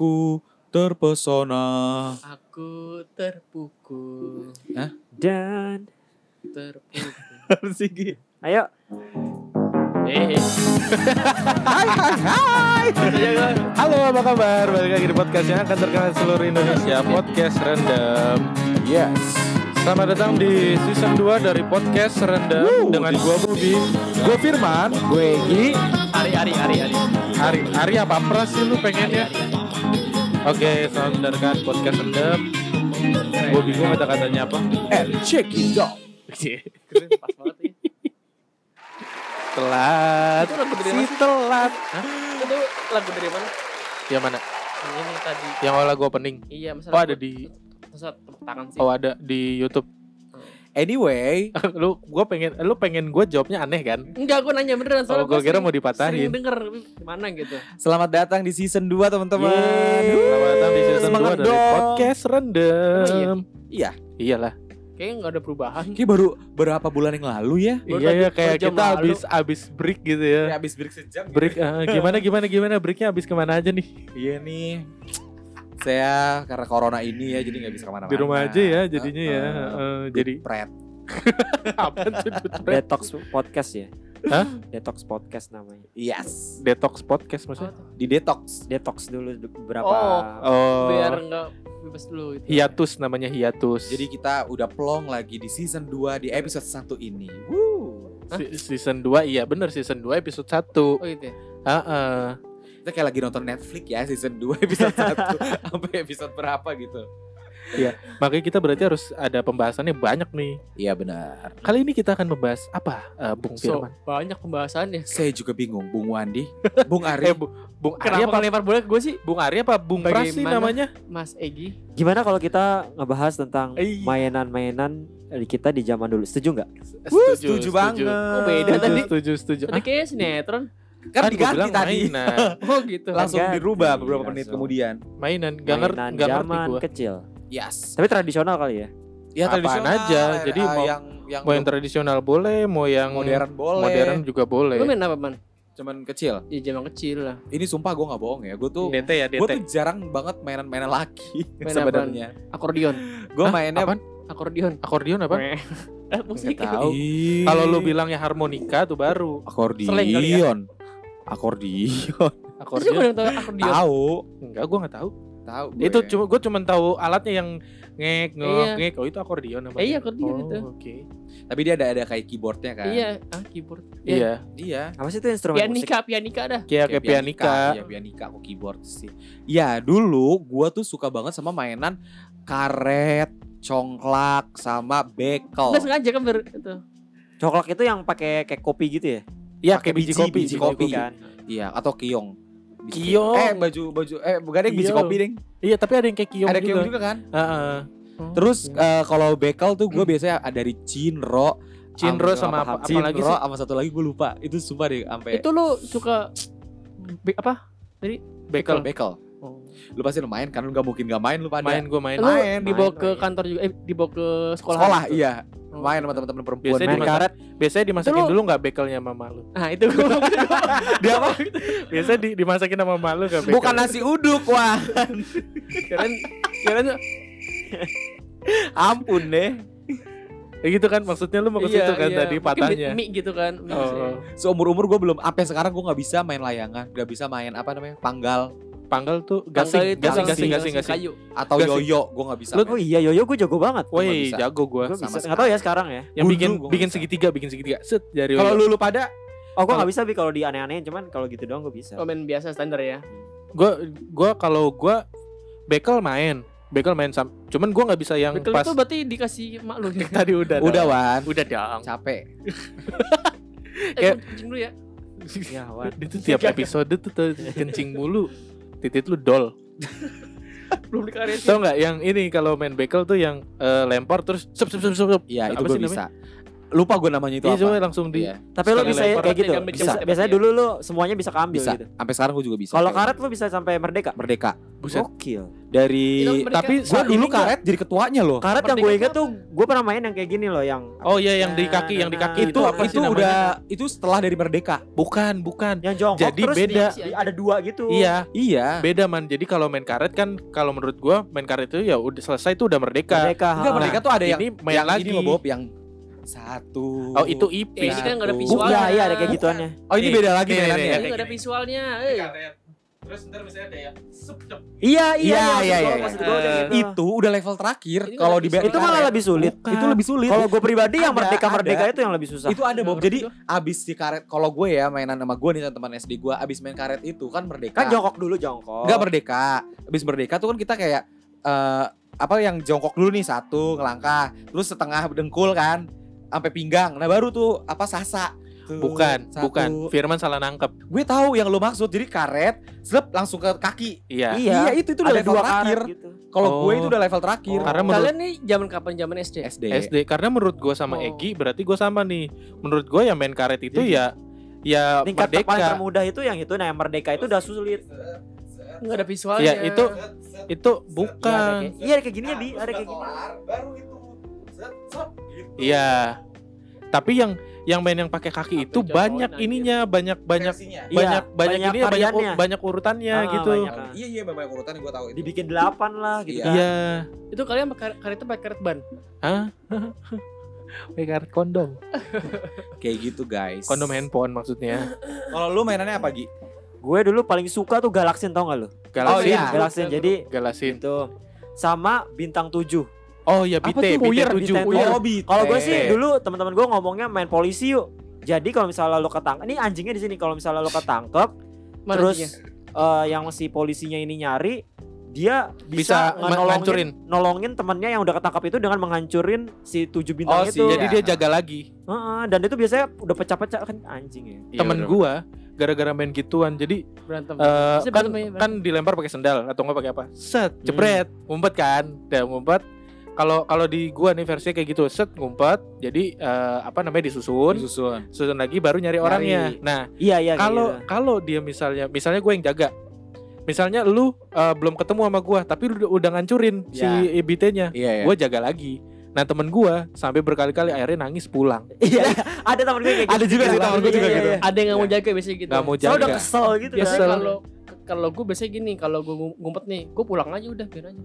Aku terpesona. Aku terpukul, Dan terpukul. Harus ayo Eh, Hai hai hai. aja gua. Halo apa kabar? Balik lagi di podcast yang akan terkenal seluruh Indonesia Podcast Random Yes. Selamat datang di season 2 dari Podcast Random Woo. Dengan gua Budi Gua Firman Gue Egi Ari, Ari, Ari, Ari. Ari, Ari apa pras sih lu pengennya? Oke, selamat mendengarkan Podcast Random Gue bingung kata-katanya apa And check it out. Keren, pas banget. Telat Itu lagu dari Si mana? telat Itu lagu dari mana? Yang mana? Ini tadi. Yang awal lagu opening Iya, masa Oh ada di Masa tepuk tangan sih. Oh ada di Youtube Anyway, Lu gue pengen Lu pengen gue jawabnya aneh kan? Enggak, gua nanya beneran Oh gue kira mau Sering dipatahin denger gimana gitu. selamat datang di season 2 teman-teman. Selamat datang di season 2 Semangat dari dong. Podcast Rendem Iya. Iyalah Kayaknya enggak ada perubahan. Ini baru berapa bulan yang lalu ya? Baru Iya ya kayak kita lalu. abis abis break gitu ya habis break sejam. Break eh, gimana gimana gimana breaknya abis ke mana aja nih Iya nih. Saya karena corona ini ya jadi nggak bisa ke mana-mana. Di rumah aja ya jadinya ya Heeh. Eh, Jadi Pret. apa tuh detox podcast ya Hah? detox podcast namanya Yes. Detox podcast maksudnya Di detox. detox dulu du- beberapa Oh. Oh Biar enggak bebas dulu gitu. Hiatus namanya hiatus Jadi kita udah plong lagi di season 2 di episode 1 ini. Woo. Si- Season 2 iya bener season 2 episode 1 Oh gitu ya. Heeh. Kita kayak lagi nonton Netflix ya season 2 episode 1 sampai episode berapa gitu. Makanya kita berarti harus ada pembahasannya banyak nih Iya benar. Kali ini kita akan membahas apa eh, Bung So, Firman? banyak pembahasannya. Saya juga bingung, Bung Wandi, Bung Ari. Eh Bu- Bung Ari Kenapa apa ngelempar bola ke gue sih? Bung Ari apa Bung Pras sih namanya? Mas Egi. gimana kalau kita ngebahas tentang Eh. mainan-mainan dari kita di zaman dulu setuju nggak Wuh, setuju banget. Oh, beda Setuju, tadi. setuju, setuju. Tadi kayaknya sinetron. Kan gua diganti bilang tadi. Mainan, Oh gitu. Langsung Ganti, dirubah beberapa menit langsung. kemudian. mainan, gak, nger mainan gak ngerti zaman gua. kecil Yes. tapi tradisional kali ya Ya Apaan tradisional aja, jadi ah, mau- yang yang Mau yang tradisional boleh, mau yang modern boleh. modern juga boleh. Lu main apa man? Cuman kecil. Ya zaman kecil lah. Ini sumpah gue nggak bohong ya. Gue tuh DT ya, gue DT. tuh jarang banget mainan-mainan laki Main sebenarnya. Akordion. Gue Hah? mainnya Apaan? Akordion. Akordion apa? Musik tahu. Kalau lu bilangnya harmonika tuh baru. akordion. Kali ya? Akordion. Terus Akordion. gue tahu akordion. Tahu. Enggak, gua nggak tahu. Tahu. Itu gue. cuma gua cuma tahu alatnya yang ngek ngek Iya. ngek. Oh, itu akordion namanya. Eh, iya, akordion oh, itu. Oke. Tapi dia ada ada kayak keyboardnya kan. Iya, ah keyboard. Ya, Iya. Iya. apa sih itu instrumen musik Pianika, pianika dah. Kayak kayak pianika. Iya pianika kok keyboard sih. Ya dulu gua tuh suka banget sama mainan karet, congklak, sama bekel. Enggak sengaja kan ber itu. coklat itu yang pakai kayak kopi gitu ya Iya, Pakai kayak biji, biji, kopi, biji kopi. kan Iya, atau kiong. Kiong. Eh baju baju eh bukan yang biji kopi deng. Iya, tapi ada yang kayak kiong ada juga. kiong juga kan. Heeh. Terus Iya. eh, kalau bekel tuh gue biasanya ada dari Cinro, Cinro Am- sama apa, apa Cinro lagi sih? sama satu lagi gue lupa. Itu sumpah deh sampai Itu lu suka be- apa? Bekel. bekel. Oh. Lu pasti lu main kan lu gak mungkin gak main lu pada. Main gua main. Lu Main, dibawa main, ke main. kantor juga eh dibawa ke sekolah. Sekolah gitu. iya. Oh. Main sama teman-teman perempuan. Biasanya main karet Biasanya dimasakin dulu nggak bekelnya mama lu? Nah, itu gua Dia apa? Biasanya di, dimasakin sama mama lu nggak bekel. Bukan nasi uduk wah. keren keren Ampun deh. Ya gitu kan maksudnya lu mau ke situ kan tadi Mungkin patahnya. mie gitu kan. mie. Oh, Seumur umur gue belum sampai sekarang gue nggak bisa main layangan, nggak bisa main apa namanya panggal panggal tuh gasing, gasing, gasing, gasing, gasing, gasing. kayu. atau Gasing. yoyo gue nggak bisa. Lu- oh iya yoyo gue jago banget Woi, jago gua. gue bisa sekali. nggak tahu ya sekarang ya Yang Gundu bikin gua bikin bisa. segitiga, bikin segitiga. Set dari Kalau lu lu pada oh gue nggak bisa bi kalau di aneh-anehin cuman kalau gitu doang gue bisa Oh, main biasa standar ya. gua gua kalau gua bekel main. Bekel main sam. Cuman gua nggak bisa yang Betul pas itu berarti dikasih mak lu. tadi udah. udah wan Udah dong. capek. Eh, kencing dulu ya. ya wan Itu tiap episode tuh tuh kencing mulu. Titit lu dol. Belum dikaretin. Tau nggak yang ini kalau main bekel tuh yang eh, lempar terus sep sep sep sep. sep. Iya itu gue bisa. Lupa gue namanya itu Iya apa. coba langsung di Iya, Tapi lu Sekali bisa lempar, kayak gitu. ambil Bisa. Biasanya dulu lu semuanya bisa keambil bisa. gitu. Sampai sekarang gue juga bisa. Kalau karet lu bisa sampai merdeka. merdeka. buset. Gokil. Dari merdeka. tapi Gua gue dulu karet jadi ketuanya loh. Karet yang gue itu inget tuh gue pernah main yang kayak gini loh yang Oh iya yang di kaki, yang di kaki itu itu apa itu sih namanya? udah itu setelah dari merdeka. Bukan, bukan. yang jongkok Jadi terus beda. ada dua gitu. Iya, Iya. beda man. Jadi kalau main karet kan kalau menurut gua main karet itu ya udah selesai itu udah merdeka. Merdeka. Enggak merdeka tuh ada yang ini main yang lagi. ini loh Bob yang satu. Oh itu IP. Eh, ini kan nggak ada visualnya. Iya, iya ada kayak gituannya. Oh ini beda lagi nih, nih, mainannya. nih, Ini nggak ada visualnya. eh. Terus ntar misalnya ada ya. Iya, Iya, iya, iya, iya, iya. gitu. Itu udah level terakhir kalau di itu malah lebih sulit. Itu lebih sulit. Kalau gue pribadi yang Ada, merdeka-merdeka ada. itu yang lebih susah. itu ada Bob. Jadi abis si karet kalau gue ya mainan sama gue nih teman SD gue abis main karet itu kan merdeka. Kan jongkok dulu jongkok. Enggak merdeka. Abis merdeka tuh kan kita kayak eh apa yang jongkok dulu nih satu ngelangkah, terus setengah dengkul kan sampai pinggang. Nah baru tuh apa sasa. Tuh, Bukan, satu. bukan. Firman salah nangkep. Gue tahu yang lo maksud. Jadi karet, slep langsung ke kaki. Iya. Iya, Iya, itu itu udah ada level dua terakhir. gitu. Kalau gue Oh. itu udah level terakhir. Oh. Karena menurut Kalian nih zaman kapan? Zaman SD. SD. SD karena menurut gua sama Oh. Egi berarti gua sama nih. Menurut gua yang main karet itu Jadi- ya ya Tingkat paling merdeka. termudah itu yang itu, nah yang merdeka itu udah sulit. Nggak ada visualnya. Iya, itu itu Iya, ada bukan. kayak, iya ada kayak gini ya, Bi. Ada kayak gini. Baru itu. Gitu. Iya. Tapi yang yang main yang pakai kaki itu banyak anjir. ininya, banyak banyak Versinya. Iya, banyak banyak banyak ini banyak variannya. banyak urutannya Ah, gitu. banyak. Iya iya banyak urutan gue tahu itu. Dibikin delapan lah gitu. Iya. kan. Iya. Itu kalian pakai karet itu pakai karet ban. Hah? Pakai karet kondom. Kayak gitu guys. Kondom handphone maksudnya. Kalau lu mainannya apa Gi? Gue dulu paling suka tuh Galaxin tau gak lu? Galaxin. iya. Galaxin. Jadi Galaxin. itu sama bintang 7. Oh ya BT, tuh? Puyer, BT 7. Bintang Puyer. tujuh. Oh, Bite. Kalau gue sih dulu teman-teman gue ngomongnya main polisi yuk. Jadi kalau misalnya lo ketangkep, ini anjingnya di sini. Kalau misalnya lo ketangkep, Mana terus anjingnya? eh, yang si polisinya ini nyari, dia Bisa bisa, nolongin, nolongin temennya yang udah ketangkap itu dengan menghancurin si tujuh bintang Oh, itu. Jadi Iya. dia jaga lagi. Heeh, dan itu biasanya udah pecah-pecah kan anjing ya. Iya, Temen bener. gua gara-gara main gituan. Jadi berantem. eh, Bisa kan berantem ya, kan dilempar pakai sendal atau enggak pakai apa? Set, jebret, ngumpet kan. Udah ngumpet. Kalau kalau di gua nih versinya kayak gitu, set ngumpet. Jadi eh, apa namanya disusun, Susun. susun lagi baru nyari orangnya. Nah, Iya iya. kalau gitu. kalau dia misalnya misalnya gue yang jaga misalnya lu eh, belum ketemu sama gua tapi lu udah- udah ngancurin si Ya. EBT-nya Iya ya. gue jaga lagi nah temen gua sampai berkali-kali akhirnya nangis pulang Iya, iya. ada temen gue kayak gitu. Ada juga sih temen gue juga Iya, gitu. iya, iya. Ada yang nggak mau jaga biasanya gitu. nggak mau Soalnya udah jaga kesel gitu. Biasanya kan. kalau kalau gue biasanya gini, kalau gue ngumpet nih, gue pulang aja udah biar aja.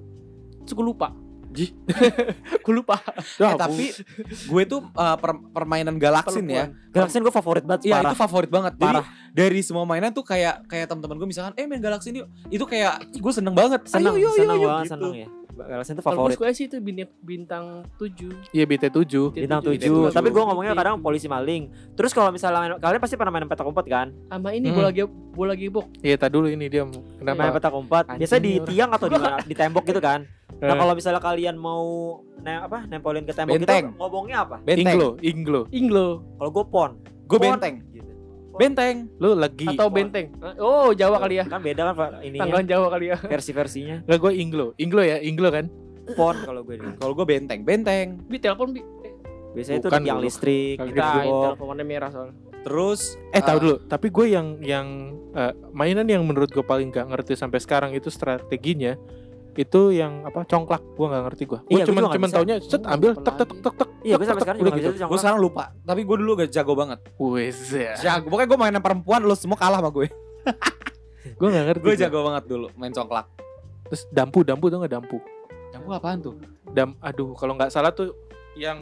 Terus gue lupa. Ji. gue lupa. Eh, tapi gue tuh uh, per- permainan Galaksin ya. Galaxin gue favorit banget Iya itu favorit banget. Jadi Parah. dari semua mainan tuh kayak kayak teman-teman gue misalkan, eh main Galaksin yuk. Itu kayak gue seneng banget. seneng, Ayo, yuk, seneng yuk, yuk, banget, gitu. seneng ya. Galaxin itu Kalau gue favorit. sih itu bintang, bintang 7. iya BT 7 Bintang tujuh. tujuh. tujuh. Tapi gue ngomongnya kadang polisi maling. Terus kalau misalnya main- kalian pasti pernah main petak umpet kan? Sama ini Hmm. bola ge bola gebok. iya tadi dulu ini dia Main kenapa petak umpet. Biasanya di tiang atau di mana? Di tembok gitu kan. Nah Eh. kalau misalnya kalian mau ne apa nempolin ke tembok Benteng. itu ngomongnya apa? Benteng. Inglo Inglo Inglo Kalau gue pon. Gue benteng. Benteng. lu lagi atau benteng. Oh, Jawa kali ya. Kan beda kan Pak, ininya Tanggalan Jawa kali ya. versi-versinya. nggak gue Inglo Inglo ya Inglo kan Pon kalau gue nih. Kalau gue benteng, benteng. Bi telepon bi. Eh, Biasanya itu Bukan dulu. listrik. Kita gua. telepon warna merah soalnya. Terus eh tahu uh, dulu tapi gue yang yang eh, mainan yang menurut gue paling gak ngerti sampai sekarang itu strateginya itu yang apa congklak gue nggak ngerti gue gue Iya, gua cuman nggak cuman bisa. taunya set ambil tek tek lagi. tek tek Iya, gue tek, sampai tek, sekarang juga gitu. Gue sekarang lupa, tapi gue dulu gak jago banget. wes ya Jago, pokoknya gue mainan perempuan, lu semua kalah sama gue. gue nggak ngerti Gue gua. jago banget dulu main congklak. terus dampu dampu tuh nggak dampu Jago apaan tuh? dam aduh kalau nggak salah tuh yang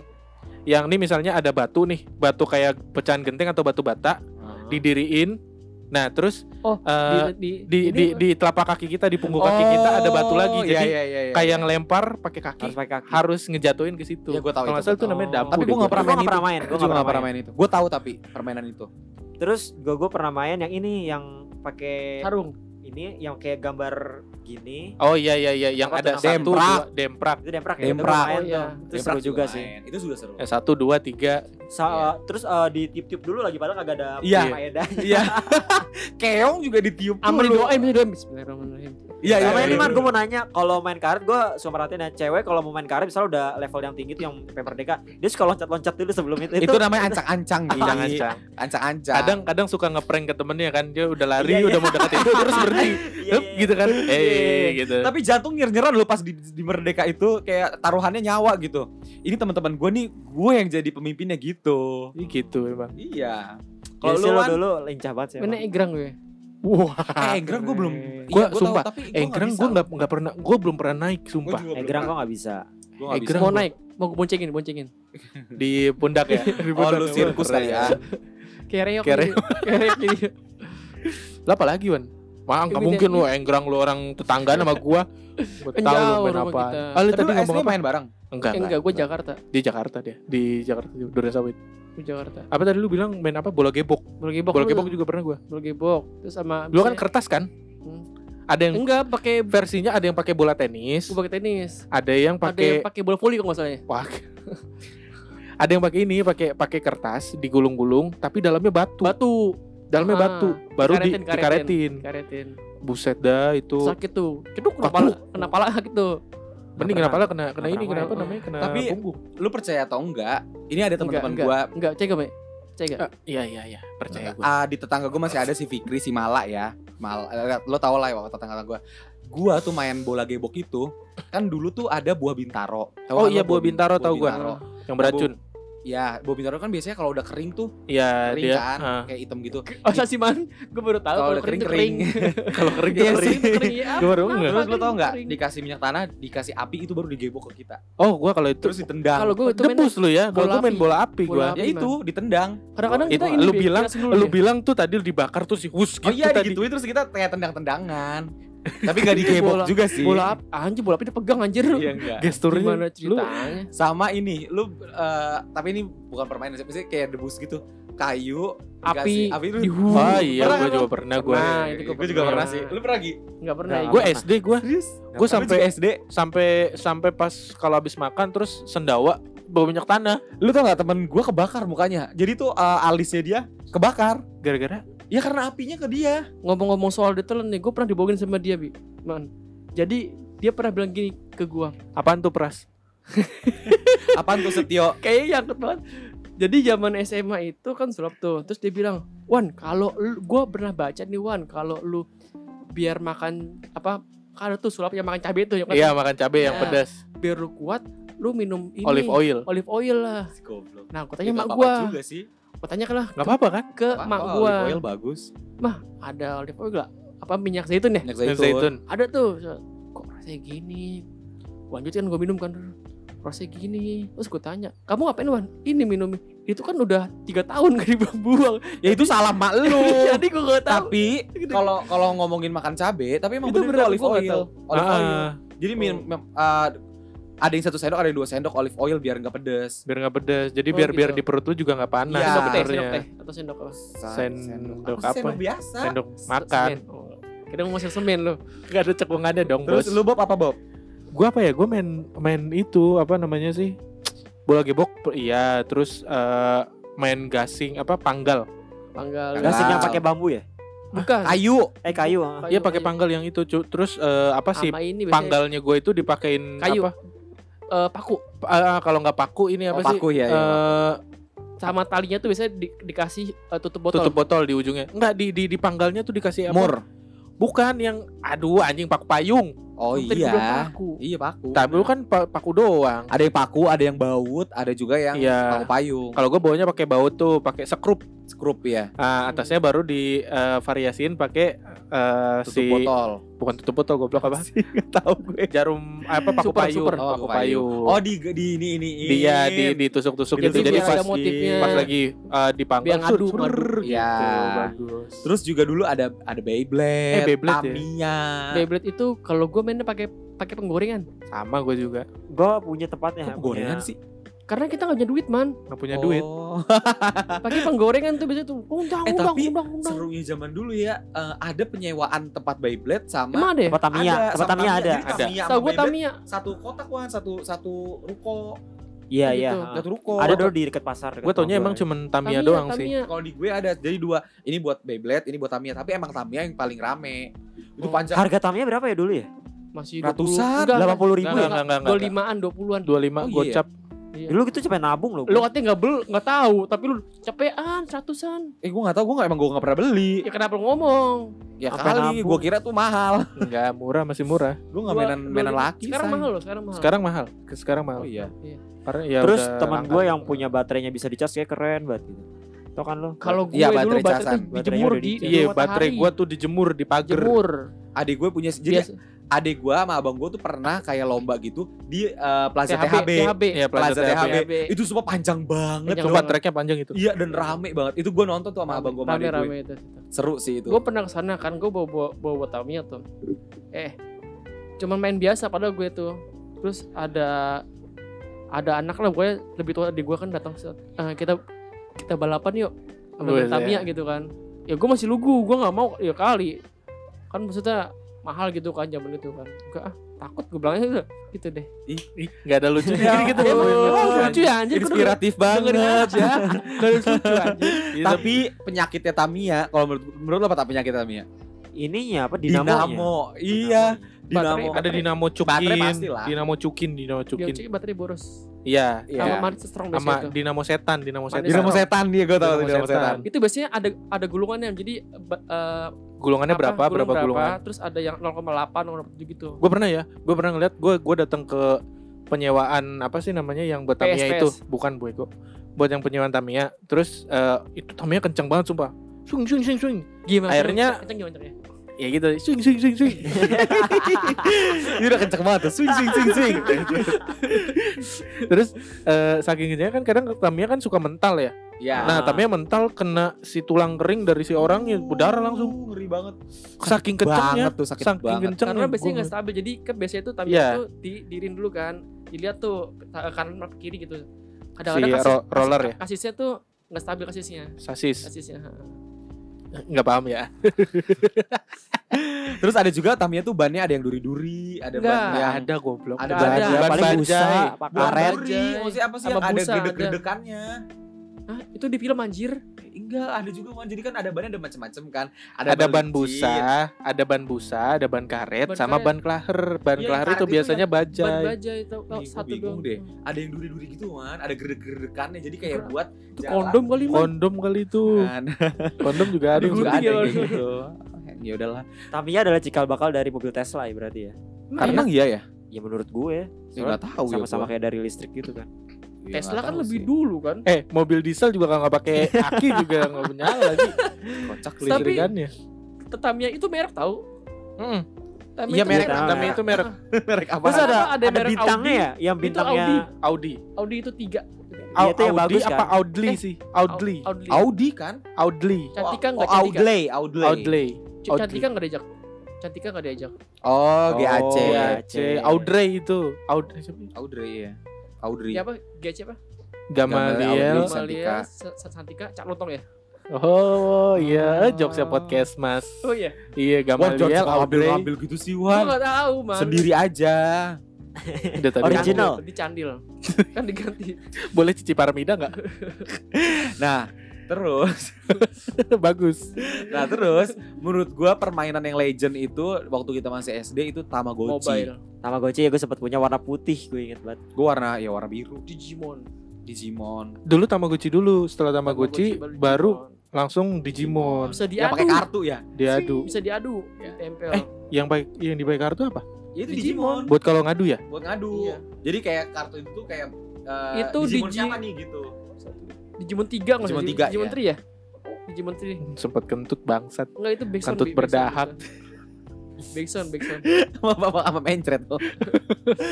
yang nih misalnya ada batu nih batu kayak pecahan genteng atau batu bata didiriin nah terus Oh, eh, di, di, di, di telapak kaki kita di punggung kaki kita ada batu lagi Oh, iya, jadi iya, iya, iya, kayak iya. ngelempar pakai kaki Harus pakai kaki. harus ngejatuhin ke situ Iya, gua tahu kalau nggak itu, itu namanya dampu Tapi gue gua. gak pernah main itu. Gue gak pernah pernah main itu. Gue tahu tapi permainan itu. Terus gue gue pernah main yang ini yang pakai sarung. ini yang kayak gambar gini. Oh iya iya iya yang Apa ada satu namanya? dua demprak. Itu demprak ya. Demprak. Itu Oh, iya. Itu Demprak seru juga main. sih. Itu juga seru. Eh, satu dua tiga. Sa- Iya. terus eh, di tiup-tiup dulu lagi padahal kagak ada Iya. faedah. Iya. Keong juga ditiup Amal dulu. doain bisa doain Bismillahirrahmanirrahim. Iya, iya. Sama iya. ini man, gue mau nanya, kalau main karet gue suka perhatiin ya, cewek kalau mau main karet misalnya udah level yang tinggi tuh yang sampai merdeka, dia suka loncat-loncat dulu sebelum itu. Itu namanya ancang-ancang Gi. Ancang-ancang. Ancang-ancang. Kadang kadang suka ngeprank ke temennya kan dia udah lari Iya, iya. udah mau deketin itu terus berhenti. Iya, Hup, iya, gitu kan. Iya, Eh gitu. Tapi jantung nyer-nyeran loh pas di, di Merdeka itu kayak taruhannya nyawa gitu. Ini teman-teman gue nih, gue yang jadi pemimpinnya gitu. Ih, gitu emang. Iya. Kalau lu dulu lincah banget sih. Mana egrang gue. Wah. eh Engrang gue belum. Gua iya, gua sumpah, tahu, tapi gua Eh, gue nggak nggak pernah, gue belum pernah naik sumpah juga Eh, belum gerang pernah. kok gak bisa. Gua nggak Eh, bisa. Mau naik, mau gue boncengin, boncengin. di pundak ya. Di Oh pundak lu ya. sirkus kali ya. Kayak reok. Kayak gitu. Kayak reok jadi. Lah apa lagi Wan? Wah, nggak mungkin lu Enggrang lu orang tetangga sama gua. Kan tahu lu main apa. Ah, lu Tapi tadi lu ngomong SD apa? main bareng. Enggak, Eh, enggak, gue Jakarta. Di Jakarta dia. Di Jakarta di Durensawit. Gue Jakarta. Apa tadi lu bilang main apa? Bola gebok. Bola gebok. Bola gebok juga pernah gua. Bola gebok. Terus sama Lu kan kertas kan? Hmm. Ada yang enggak pakai versinya ada yang pakai bola tenis, gue pakai tenis. ada yang Ada yang pakai pakai bola voli kok nggak salah ya. wah. ada yang pakai ini, pakai pakai kertas digulung-gulung tapi dalamnya batu. Batu. Dalamnya Ah, batu, baru di dikaretin, dikaretin. Karetin. Buset dah itu. Sakit tuh. Ceduk kena Kaku. pala, kena pala gitu. Mending kenapa lah kena kena ini kenapa namanya kena Tapi- punggung. Lu percaya atau enggak? Ini ada teman-teman gua. Enggak, cek Mbak? Cek gak? Ah, iya iya iya, percaya gua. Ah, di tetangga gue masih ada si Fikri si Mala ya. Mal, eh, lo tau lah ya waktu tetangga gue. Gua tuh main bola gebok itu kan dulu tuh ada buah bintaro. Tahu Oh iya, buah bintaro tahu gua. bintaro? Yang beracun. Ya, buah bintaro kan biasanya kalau udah kering tuh Iya, kering dia. kan, ah. kayak hitam gitu. Oh, sih man. Gue baru tahu Kalau udah kering kering. Kalau kering tuh kering. Kering ya. Gua baru apa? enggak. Terus lo tau nggak Kering. dikasih minyak tanah, dikasih api itu baru digebok ke kita. Oh, gua kalau itu Terus ditendang. Kalau gue itu main debus lu ya. Kalau gua main bola api api. ya itu ditendang. kadang-kadang Itu kita ini lu Bi, bilang- Lu bilang tuh tadi dibakar tuh sih hus gitu Oh iya tadi. digituin terus kita kayak tendang-tendangan. Tapi nggak digebok Bola- juga sih. bola api anjir bola api dipegang anjir Iya enggak. Gesturnya gimana lu ceritanya Sama ini, lu eh, tapi ini bukan permainan sih, maksudnya kayak debus gitu. Kayu, Api, api itu. dihu Oh iya, Pernah gua kan juga pernah gua. Nah, itu gua Gue juga pernah. sih. Lu pernah lagi? nggak pernah ya. Gue. SD gua Serius? Gua sampai- SD. sampai sampai pas kalau habis makan terus sendawa bawa minyak tanah Lu tau gak temen gue kebakar mukanya. Jadi tuh eh, alisnya dia kebakar. gara-gara Ya karena apinya ke dia. ngomong-ngomong soal detail nih gue pernah dibawain sama dia bi man jadi dia pernah bilang gini ke gua apaan tuh pras? Apaan tuh Setio? kayaknya nyangkut banget jadi zaman SMA itu kan sulap tuh terus dia bilang Wan kalau lu- gua pernah baca nih Wan kalau lu biar makan apa ada tuh sulap yang makan cabai tuh yang kan Iya makan cabai yang Ya. pedas, biar lu kuat lu minum ini olive oil. olive oil lah Goblok. nah aku Ya, tanya nggak mak gua juga sih. Aku tanya lah Gak apa-apa kan? ke Apa- mak apa, gua Olive oil bagus. ada olive oil gak apa minyak zaitun ya Minyak zaitun. zaitun. ada tuh kok rasanya gini lanjut kan gue minum kan rasanya gini terus gue tanya kamu ngapain Wan ini minum itu kan udah tiga tahun gak dibuang Ya itu salah mak lu. jadi gue gak tahu tapi kalau kalau ngomongin makan cabe, tapi emang Itu bener bener, olive nggak oil. tahu. Olive oil. Ah, Jadi minum mem- eh, ada yang satu sendok, ada yang dua sendok olive oil biar nggak pedes. biar nggak pedas. Jadi Oh, biar biar gitu. di perut lu juga nggak panas. Iya. sendok teh sendok teh atau sendok apa Sendok Apa sih, apa? Sendok biasa. Sendok makan. Oh, kira mau masuk semen lo Gak ada cekungannya dong Terus bos. lu Bob apa Bob? Gua apa ya? Gue main main itu apa namanya sih? Bola gebok. Iya. Terus eh, main gasing apa panggal. panggal Gasing yang pakai bambu ya? bukan Kayu. Eh kayu. ah. Iya pakai panggal yang itu. cu. Terus eh, apa sih? sama ini Panggalnya gue itu dipakein Kayu. apa? Eh, paku Ah, kalau nggak paku ini apa Oh, sih? paku ya, Eh, sama talinya tuh biasanya di- dikasih eh, tutup botol tutup botol di ujungnya. Enggak di di di panggalnya tuh dikasih apa? Mur. Bukan yang aduh anjing paku payung. Oh Tadi iya. paku. Iya paku. Tapi lu kan pa- paku doang. Ada yang paku, ada yang baut, ada juga yang Iya. paku payung. Kalau gue bawanya pakai baut tuh, pakai sekrup. Skrup ya. Ah, atasnya baru di eh, variasiin pakai eh, Tutup si botol. bukan tutup botol goblok apa? Enggak tahu gue. Jarum apa paku Super, payung, super. Oh, paku payung. Oh di di ini ini. dia di ditusuk-tusuk gitu. Jadi pas ada motifnya. pas lagi eh, di pangkal Biar ngadu, sur, ngadu. sur, Iya. gitu, bagus. Terus juga dulu ada ada Beyblade, Eh, Beyblade ya? Tamiya. Beyblade itu kalau gue mainnya pakai pakai penggorengan Sama gue juga. Gue punya tempatnya. Kok gorengan punya- sih? Karena kita nggak punya duit man. nggak punya duit Oh. Pakai penggorengan tuh biasanya tuh. Undang, Eh, undang, tapi undang, undang. Serunya zaman dulu ya, eh, ada penyewaan tempat Beyblade sama Emang ada ya? Tempat Tamiya, tempat sama Tamiya ada. Jadi Ada. Tamiya sama Tahu gue Tamiya. satu kotak wan, satu satu ruko, Iya Gitu. iya. satu ruko. Ada dulu di dekat pasar. dekat gue taunya emang cuman Tamiya Tamiya, doang sih Tamiya. Kalau di gue ada jadi dua. Ini buat Beyblade, ini buat Tamiya. Tapi emang Tamiya yang paling rame. Itu Oh. panjang. Harga Tamiya berapa ya dulu ya? Masih Ratusan, 20. Enggak, 80 ribu Enggak, ya? enggak, enggak, Dua enggak. limaan, dua puluhan. 25 Oh, iya. gocap Iya. Dulu gitu cepet nabung loh. Lu gua. katanya nggak bel, nggak tahu, tapi lu capean, seratusan. Eh gue gak tau, gue gak, emang gue gak pernah beli. Ya kenapa lu ngomong? Ya Sampai kali, nabung. gue kira tuh mahal. Enggak murah masih murah Gue gak Dua- mainan, mainan laki. Sekarang say. mahal loh, sekarang mahal. sekarang mahal ke sekarang mahal Oh iya. karena ya Terus teman gue yang punya baterainya bisa dicas kayak keren banget gitu. Tau kan lo? Kalau gue Iya, dulu baterai baterai casan. tuh Baterainya dijemur di, di iya baterai gua tuh dijemur di pagar jemur. Adik gue punya, jadi Biasa adik gue sama abang gue tuh pernah kayak lomba gitu di eh, Plaza THB, THB. THB. Iya, Plaza Plaza THB. THB. Itu semua panjang banget. Panjang banget. tracknya panjang itu Iya dan rame banget. Itu gue nonton tuh sama abang gue gue. Rame-rame itu. Seru sih itu. Gue pernah ke sana kan, gue bawa bawa bawa, bawa Tamiya tuh. Eh, cuman main biasa padahal gue tuh. Terus ada ada anak lah gue lebih tua dari gue kan datang "Eh, kita kita balapan yuk sama Wes, Tamiya ya. gitu kan. Ya gue masih lugu, gue nggak mau ya kali. Kan maksudnya mahal gitu kan zaman itu kan. Enggak ah, takut gue bilangnya udah gitu deh. Ih, nggak ada lucunya Ya gitu Ya, ampun. oh, lucu ya anjir. Inspiratif banget. aja. Lucu anjir. Iya, Tapi penyakitnya Tamiya, kalau menurut menurut lo apa tak penyakit Tamiya? Ininya apa dinamonya? Dinamo. Iya, Baterai- dinamo. ada dinamo cukin Baterai pasti lah. dinamo cukin dinamo cukin baterai boros. iya Iya. Sama Marit Strong sama tuh. dinamo setan dinamo Manis setan Dinamo setan dia gue tahu Dinamo dinamo setan. setan. Itu biasanya ada ada gulungannya. Jadi eh, gulungannya apa, berapa gulung berapa gulungan Terus ada yang 0,8, 0,7 gitu. gue pernah ya gue pernah ngeliat gue gue datang ke penyewaan apa sih namanya yang buat Tamiya itu bukan Boyko buat yang penyewaan Tamiya terus eh, itu Tamiya kencang banget sumpah swing swing swing swing Gimana? Akhirnya- kenceng gimana caranya? ya gitu swing swing swing swing Ini udah kenceng banget tuh. Swing swing swing swing. terus eh, saking kencangnya kan kadang Tamiya kan suka mental ya Ya. nah Tamiya mental kena si tulang kering dari si orangnya berdarah langsung Uh, ngeri banget. saking kencangnya banget tuh sakit saking banget. kencang Karena biasanya nggak stabil. Jadi kan biasanya tuh Tamiya Iya. tuh di dirin dulu kan. Dilihat tuh kanan atau kiri gitu. Si Kadang-kadang kasis, ro- roller ya? Kasisnya tuh nggak stabil kasisnya. sasis Kasisnya. nggak paham ya Terus ada juga Tamiya tuh bannya ada yang duri-duri, ada Enggak. ban ya yang ada goblok Ada ban ada. ban paling busa, karet. apa sih yang ada gredek-gredekannya? Hah, itu di film anjir. Enggak, ada juga man. Jadi kan ada bannya ada macam-macam kan. ada ban licin. busa, ada ban busa, ada ban karet, Ban sama karet. ban klaher. Ban Iya, klaher itu itu biasanya Ban bajai. bajai itu kalau gua satu bingung doang. deh. Ada yang duri-duri gitu man, ada gredek-gredekannya. Jadi kayak Enggak. buat Itu jalan. kondom kali man. Kondom kali itu. Kan. Kondom juga ada yang juga ada ya, gitu. Ya udahlah. Tamiya adalah cikal bakal dari mobil Tesla ya berarti ya. Emang Emang iya ya? Ya menurut gue Ya soalnya enggak tahu ya. sama-sama kayak dari listrik gitu kan. Ya, Tesla kan lebih sih. dulu kan. Eh, mobil diesel juga nggak pakai aki juga nggak menyala lagi. kocak Tapi- Listrikannya. Tamiya itu merek tahu. Mm. Tamiya Iya, itu merek. Tamiya itu merek merek apa? Terus ada Ada ada, merek bintangnya Audi. ya, yang Itu bintangnya Audi. Audi. Audi itu tiga. Iya, itu yang Audi bagus apa kan? Audley Eh, sih? Audley. Audi. Audi kan? Audley. Cantika oh, nggak cantika? Audley, Audley. Audley. Cantika nggak diajak. Cantika nggak diajak. Oh, GAC. Oh, GAC. Audrey itu. Audrey siapa? Audrey ya. Audrey. Ya apa? GC apa? Gamaliel. Santika. Gamaliel, Sa- Sa- Santika, Cak Lontong ya? Oh iya, Oh. jokesnya podcast mas. Oh iya. Iya, Wah, Gamaliel, suka Audrey. ngambil-ngambil gitu sih, Wan. nggak tahu, Man. Sendiri aja. Udah tadi. Original. Di Candil. kan diganti. Boleh cici paramida nggak? Nah, terus Bagus. nah terus menurut gua permainan yang legend itu waktu kita masih SD itu Tamagotchi. Mobile. Tamagotchi ya gue sempat punya warna putih gue inget banget. Gua warna ya warna biru, Digimon. Digimon. Dulu Tamagotchi dulu, setelah Tamagotchi, baru Digimon. langsung Digimon. bisa Yang diadu. pakai kartu ya? Diadu. Bisa diadu. Ditempel. Eh, Yang baik yang dibayar kartu apa? Ya itu Digimon. Digimon. Buat kalau ngadu ya? Buat ngadu. Iya. Jadi kayak kartu itu tuh kayak eh, Itu Digimon Digi- siapa nih gitu. Digimon 3 nggak Digimon sih? tiga, Digimon ya. 3 ya? Digimon 3. Sempet kentut bangsat. Enggak itu Backsound. Kentut berdahak. Backsound, Backsound. Sama sama mencret tuh.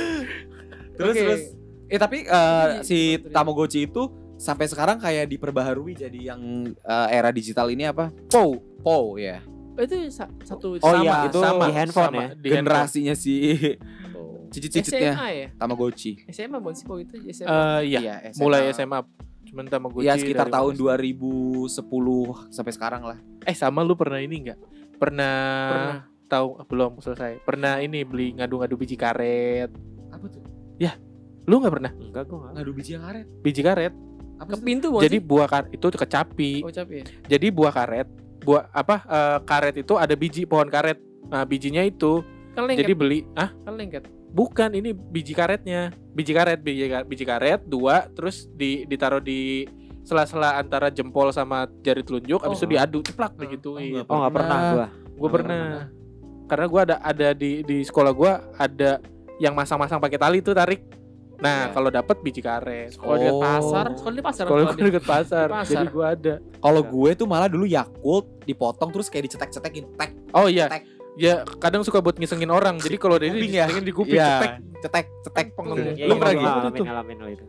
terus Oke. terus eh tapi eh, Tapi si. Tamagotchi itu sampai sekarang kayak diperbaharui jadi yang eh, era digital ini apa? Po, Po ya. Oh, itu sa- satu Oh Sama, iya, itu sama di handphone ya. di handphone. Generasinya si Cicit-cicitnya SMA ya Tamagotchi. SMA bukan sih waktu itu SMA Eh, iya, SMA. mulai SMA. Cuman Tamagotchi. Ya sekitar tahun 2010 sampai sekarang lah. Eh sama lu pernah ini nggak? Pernah, pernah tahu ah, belum selesai. Pernah ini beli ngadu-ngadu biji karet. Apa tuh? Lu nggak pernah Enggak gue enggak. Ngadu biji karet. biji karet? Apa ke pintu bukan Jadi sih? buah karet itu kecapi. oh ya Jadi buah karet, buah apa? eh, karet itu ada biji pohon karet. Nah bijinya itu kan lengket jadi beli ah kan lengket bukan ini biji karetnya biji karet biji, ka- biji karet dua terus di ditaruh di sela-sela antara jempol sama jari telunjuk habis Oh. itu diadu ceplak Oh. digituin. Oh enggak pernah gua. gue pernah karena gue ada ada di di sekolah gue ada yang masang-masang pakai tali tuh tarik nah Iya. kalau dapat biji karet sekolah di Oh. pasar sekolah di pasar kalau sekolah deket pasar, Di pasar. jadi gue ada Kalau gue tuh malah dulu Yakult dipotong terus kayak dicetek-cetekin tek. oh iya Tek. Ya kadang suka buat ngisengin orang jadi kalau dia Kuping ya? di kuping Iya. cetek Cetek, cetek. Pengen- Iya, Lu iya, pernah gua gitu ngalamin, tuh? ngalamin hal itu.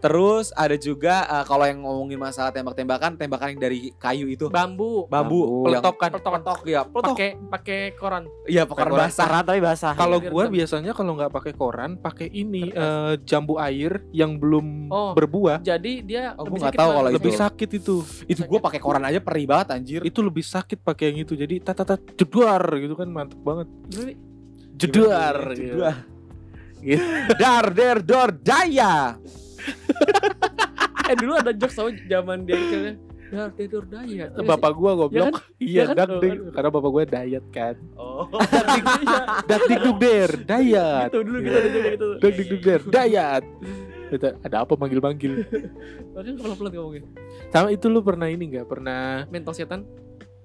Terus ada juga eh, kalau yang ngomongin masalah tembak-tembakan, tembakan yang dari kayu itu. bambu Bambu, Peletok kan? peletok ya, peletok. pakai pakai koran Iya, Pakai basah. Keran tapi basah. kalau hitam. biasanya kalau nggak pakai koran pakai ini eh, jambu air yang belum Oh. berbuah jadi dia Oh, lebih gua sakit tahu kalau lebih itu. sakit itu Itu gue pakai koran aja perih banget anjir. itu lebih sakit pakai yang itu jadi tata jedar gitu kan mantep banget gitu. Jedar. Gitu. Dar der dor daya. eh dulu ada jokes tau zaman dia kayaknya ya tidur daya bapak gua goblok. Iya Iya kan? dak Oh, ding. karena bapak gua diet kan. Oh. dak dik duk der diet. Gitu dulu kita ada juga gitu. Dak dik duk der diet. Gitu, ada apa manggil manggil Tadi kalau pelan ngomongin sama itu lu pernah ini nggak? Pernah mentong setan?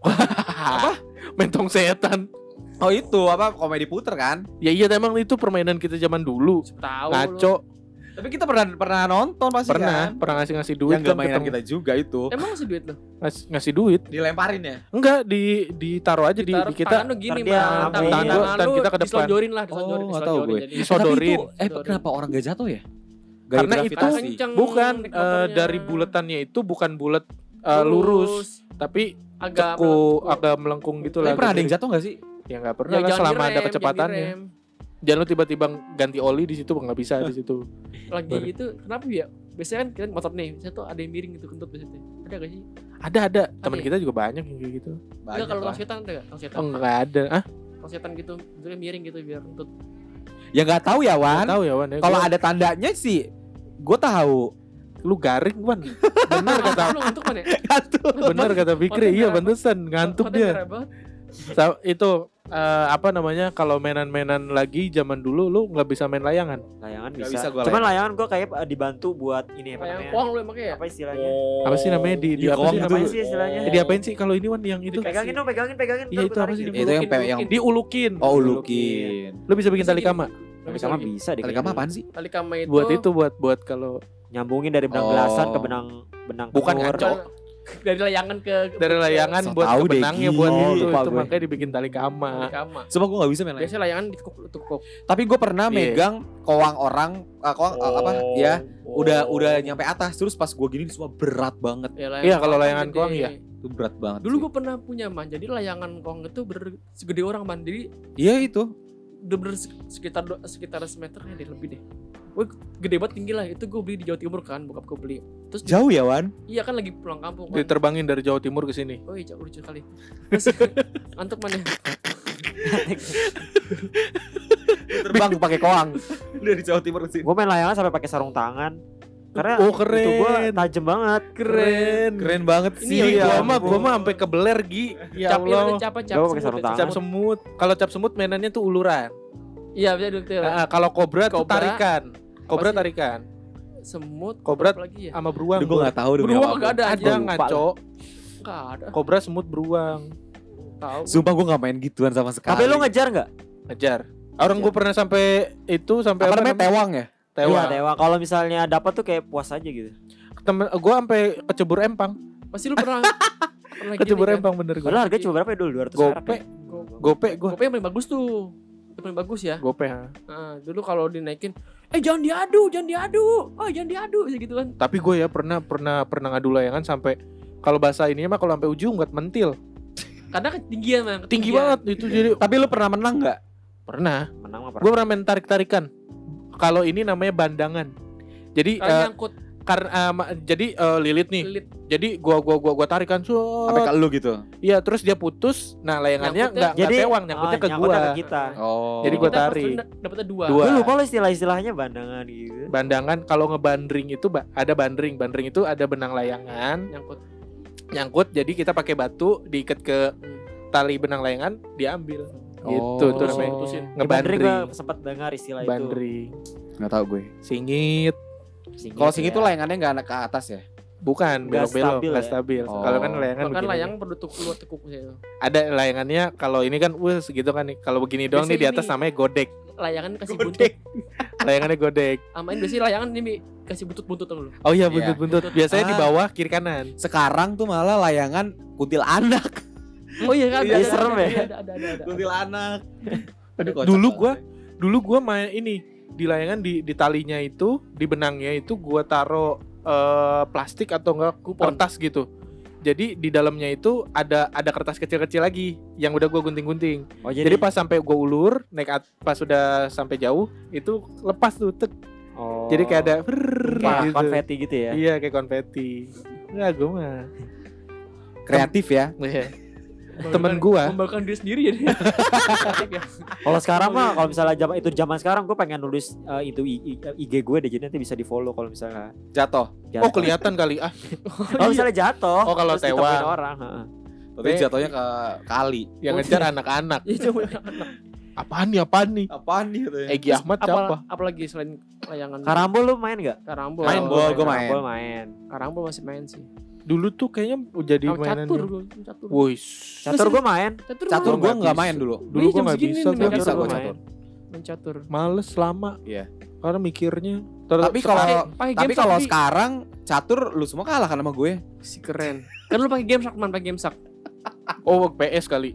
Apa? Mentong setan. Oh itu apa komedi puter kan? ya iya emang itu permainan kita zaman dulu. Tahu ngaco Tapi kita pernah pernah nonton pasti pernah kan? pernah ngasih ngasih duit Yang kan mainan kita juga itu. emang masih duit lo ngasih, ngasih duit Dilemparin ya? enggak di ditaruh aja di, Ditaruh di kita tangan lu gini bang tangan, tangan Dan lu kita ke depan. diselonjorin lah diselonjorin Oh, nggak tahu gue. jadi Disodorin. Tapi itu, eh Disodorin. kenapa orang gak jatuh ya? Karena Gaya itu- gravitasi. kenceng bukan motornya. dari buletannya itu bukan bulat eh, lurus tapi agak ceku melengkung. agak melengkung gitu Tapi lah pernah ada yang jatuh gak sih? ya nggak Ya, pernah lah jangan selama ada kecepatannya jangan lu tiba-tiba ganti oli di situ nggak bisa di situ. Lagi Baru. gitu kenapa ya? Biasanya kan kita motor nih biasanya tuh ada yang miring gitu kentut biasanya. Ada gak sih? Ada ada. Teman ya? kita juga banyak yang kayak gitu. Enggak kalau tang setan ada gak tang setan. Oh nggak ada. Ah tang setan gitu bentuknya miring gitu biar kentut. Ya gak tahu ya nggak Wan. tahu ya Wan. Ya. Kalau Gua- ada tandanya sih, gue tahu. lu garing Wan. Bener kata lu ngantuk kan ya? Bener kata Fikri. Iya merah pantesan ngantuk dia itu eh, apa namanya kalau mainan-mainan lagi zaman dulu lu nggak bisa main layangan Layangan Nggak bisa. bisa gua Cuman layangan gua kayak eh, dibantu buat ini apa namanya? uang lu pakai ya Apa istilahnya? Apa sih namanya? Di- di Iya, apa sih namanya? sih istilahnya? Eh, diapain sih kalau ini Wan yang itu. Pegangin dong, pegangin, pegangin. Iya, itu apa sih? Itu yang yang diulukin Oh ulukin. lu bisa bikin tali kama Tapi sama bisa deh. Tali kama apaan sih? tali kama itu buat itu buat buat kalau Nyambungin dari benang Oh. gelasan ke benang benang Bukan kenur. dari layangan ke dari layangan So buat deh, benangnya buat Oh, itu itu gue. makanya dibikin tali kama tali kama Sumpah gue gak bisa main layangan. biasanya layangan ditekuk tekuk Tapi gue pernah Iya. megang kowang orang, eh, kowang eh, apa? Oh. Ya, udah udah nyampe atas. Terus pas gue gini semua berat banget. ya, Iya, kalau koang layangan koang iya. Itu berat banget. dulu gue pernah punya man jadi layangan koang itu bener segede orang man jadi Iya itu. udah bener sek- sekitar sekitar semeter ya deh lebih deh Gue gede banget tinggi lah itu gue beli di Jawa Timur kan bokap gue beli terus di- Jauh ya Wan? iya kan lagi pulang kampung kan diterbangin dari Jawa Timur ke sini oh iya lucu kali terus ngantuk man ya Terbang pakai koang. Udah di Jawa Timur sih. Gua main layangan sampai pakai sarung tangan. Karena oh itu gua keren tajem banget. keren Keren banget Ini sih. ya, Iya, ya gua mah gua mah sampai kebeler Gi. Ya cap ini Allah. cap cap pakai semut sarung tangan. Cap semut. Kalau cap semut mainannya tuh uluran. iya bisa detail Ah, kalau kobra tuh Kobra. tarikan. Kobra sih? tarikan semut Kobra lagi ya sama beruang. Aduh gue gak tau demi beruang apa. gak ada Ada aja ngaco. nggak ada Kobra semut beruang. tahu Sumpah gue gak main gituan sama sekali. Tapi lu ngejar nggak? Ngejar. Orang gue pernah sampai itu sampai Apa namanya tewang ya? Iya, Tewang. dewa. Kalau misalnya dapat tuh kayak puas aja gitu. Temen gua sampai kecebur empang. pasti lu pernah pernah gini Kecebur kan? empang bener gua. Padahal harganya cuma berapa ya dulu? 200 perak. Gope, ya? Go- gope gua. Gope yang paling bagus tuh Itu paling bagus ya Gope. ha. Nah, dulu kalau dinaikin eh jangan diadu jangan diadu oh jangan diadu gitu kan Tapi gue ya pernah pernah pernah ngadu layangan sampai kalau bahasa ini mah kalau sampai ujung buat mentil. karena ketinggian man Tinggi ketinggian. banget itu jadi Tapi lu pernah menang gak? Menang Pernah. mah Gue pernah. pernah main tarik-tarikan. Kalau ini namanya bandangan. Jadi eh, nyangkut karena ma- jadi eh, lilit nih. lilit Jadi gua gua gua gua tarikan Sampai ke so. lu gitu. Iya, terus dia putus. Nah, layangannya enggak enggak Jadi tewang, nyangkutnya ah, ke nyangkutnya gua. ke kita. Oh. Jadi gua tarik. turun dapetnya dua. Dua. Gue lupa lo istilah-istilahnya bandangan gitu. Bandangan kalau ngebandring itu ada bandring. Bandring itu ada benang layangan nyangkut nyangkut jadi kita pakai batu diikat ke tali benang layangan diambil. Oh. Gitu tuh Terus namanya. Bandring Ngebandring. gue sempat dengar istilah itu. Bandring. Nggak tahu gue. Singit. Singgit Kalau sing ya. itu layangannya nggak ke atas ya. Bukan Nggak belok-belok, stabil nggak ya? stabil. Oh. Kalau kan layangan Bahkan begini. layang perlu keluar tekuk gitu. Ada layangannya kalau ini kan wah segitu kan nih. Kalau begini doang nih di Biasanya atas ini- namanya godek. Layangan kasih Godek. buntut. Layangannya godek. Amain biasanya layangan ini kasih buntut-buntut dong lu. Oh iya Iya. buntut-buntut. Biasanya di Ah. bawah kiri kanan. Sekarang tuh malah layangan kuntil anak. Oh iya kan Iya, ada, serem ada, ya. Ada ada ada. ada. kuntil anak. Dulu gua dulu gua main ini di layangan di di talinya itu di benangnya itu gua taruh eh, plastik atau enggak Kupon. kertas gitu. Jadi di dalamnya itu ada ada kertas kecil-kecil lagi yang udah gua gunting-gunting. Oh Jadi, jadi, pas sampai gua ulur naik at- pas sudah sampai jauh itu lepas tuh tek. oh, Jadi kayak ada kayak gitu. konfeti gitu ya. Iya kayak konfeti. Enggak gua mah. kreatif ya. Iya. Temen gua. membanggakan diri sendiri ya. Kalau sekarang mah kalau misalnya zaman itu zaman sekarang gue pengen nulis eh, itu IG gue deh jadi nanti bisa di follow kalau misalnya Jatuh. Oh kelihatan kali ah. Kalau misalnya jatuh. Oh, kalau tewan. orang. heeh. Tapi Eh. jatuhnya ke kali. Yang ngejar anak-anak. Itu Apaan nih apaan nih? Apaan nih katanya? Egi Ahmad siapa? apa apalagi selain layangan Karambol lu main gak? karambol. Main bol, gua main. Karambol main. Karambol masih main sih. Dulu tuh kayaknya jadi Kalau mainan. catur gua, catur. Catur gue main. Catur, Catur gua gua nggak main dulu. Dulu gua jam nggak bisa main Bisa gua. catur. Main catur. Males lama. Iya. Karena mikirnya. Ter- Tapi kalau tapi kalau sekarang catur lu semua kalah kan sama gue. si keren. Kan lu pakai game sak, man pakai game sak. oh PS kali.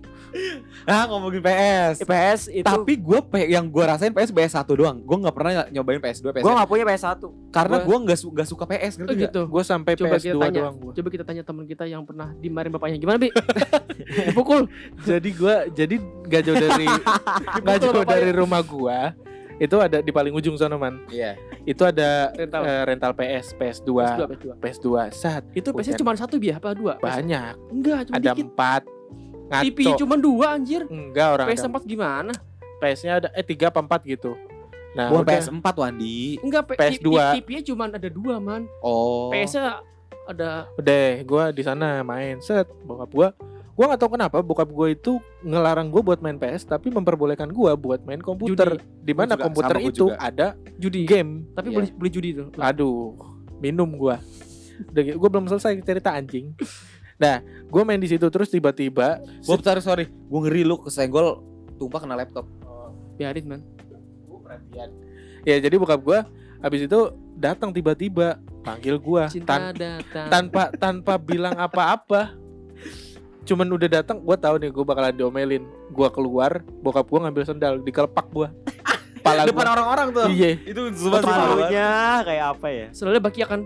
Ah ngomongin PS. PS itu Tapi gue yang gue rasain PS PS 1 doang. Gue nggak pernah nyobain PS2 PS gue gak punya PS1. karena gua- gue nggak su nggak suka PS Oh ngerti nggak? gitu. Gue sampai Coba PS2 kita tanya. doang gua. Coba kita tanya teman kita yang pernah dimarahin bapaknya. Gimana, Bi? Dipukul. jadi gua jadi gak jauh dari gak jauh bapaknya. dari rumah gua. Itu ada di paling ujung sana man. Iya. Itu ada Rental. eh, rental PS, PS2, PS2, PS2. PS2. Sat. Itu Bukan. PS cuma satu biar apa dua? banyak. Enggak, cuma Ada dikit. empat. TV Ngaco. cuma dua anjir. Enggak orang ada PS4 gimana? PS-nya ada eh tiga apa empat gitu. Nah, Bukan udah. PS4 Wandi. Enggak, P- PS2. TV-nya cuma ada dua, man. Oh. PS-nya ada Udah, gue di sana main set bokap gue. Gue nggak tahu kenapa bokap gue itu ngelarang gue buat main PS, tapi memperbolehkan gue buat main komputer. Di mana Gua juga, komputer gua itu juga. ada judi. game. Tapi Iya. beli beli judi tuh. Aduh, minum gue. Udah, gue belum selesai cerita anjing. Nah, gue main di situ terus tiba-tiba Bob sorry sorry. Gue ngeri lu kesenggol tumpah kena laptop. Biarin, man. ya jadi bokap gue habis itu datang tiba-tiba panggil gue datang. tanpa tanpa bilang apa-apa cuman udah datang gue tahu nih gue bakalan diomelin gue keluar bokap gue ngambil sendal dikelepak gue pala Depan gua. orang-orang tuh. iya Itu Bang. Palunya kayak apa ya? Selalu baki akan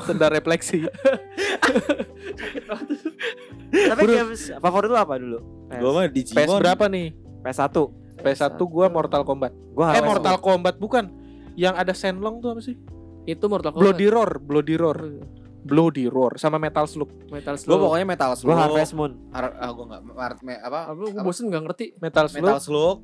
sendal refleksi Tapi Bro. games favorit lu apa dulu? Gue mah di PS berapa nih PS1. PS1 gue Mortal Kombat Gua eh Mortal Kombat bukan yang ada Shenlong tuh apa sih itu Mortal Kombat. Bloody Roar Bloody Roar Bloody Roar sama Metal Slug Metal Gue Slug. pokoknya Metal Slug. Gua Harvest Moon. Har- ah, gue nggak me- apa? Apa gue bosen gak ngerti. Metal Slug Metal Slug.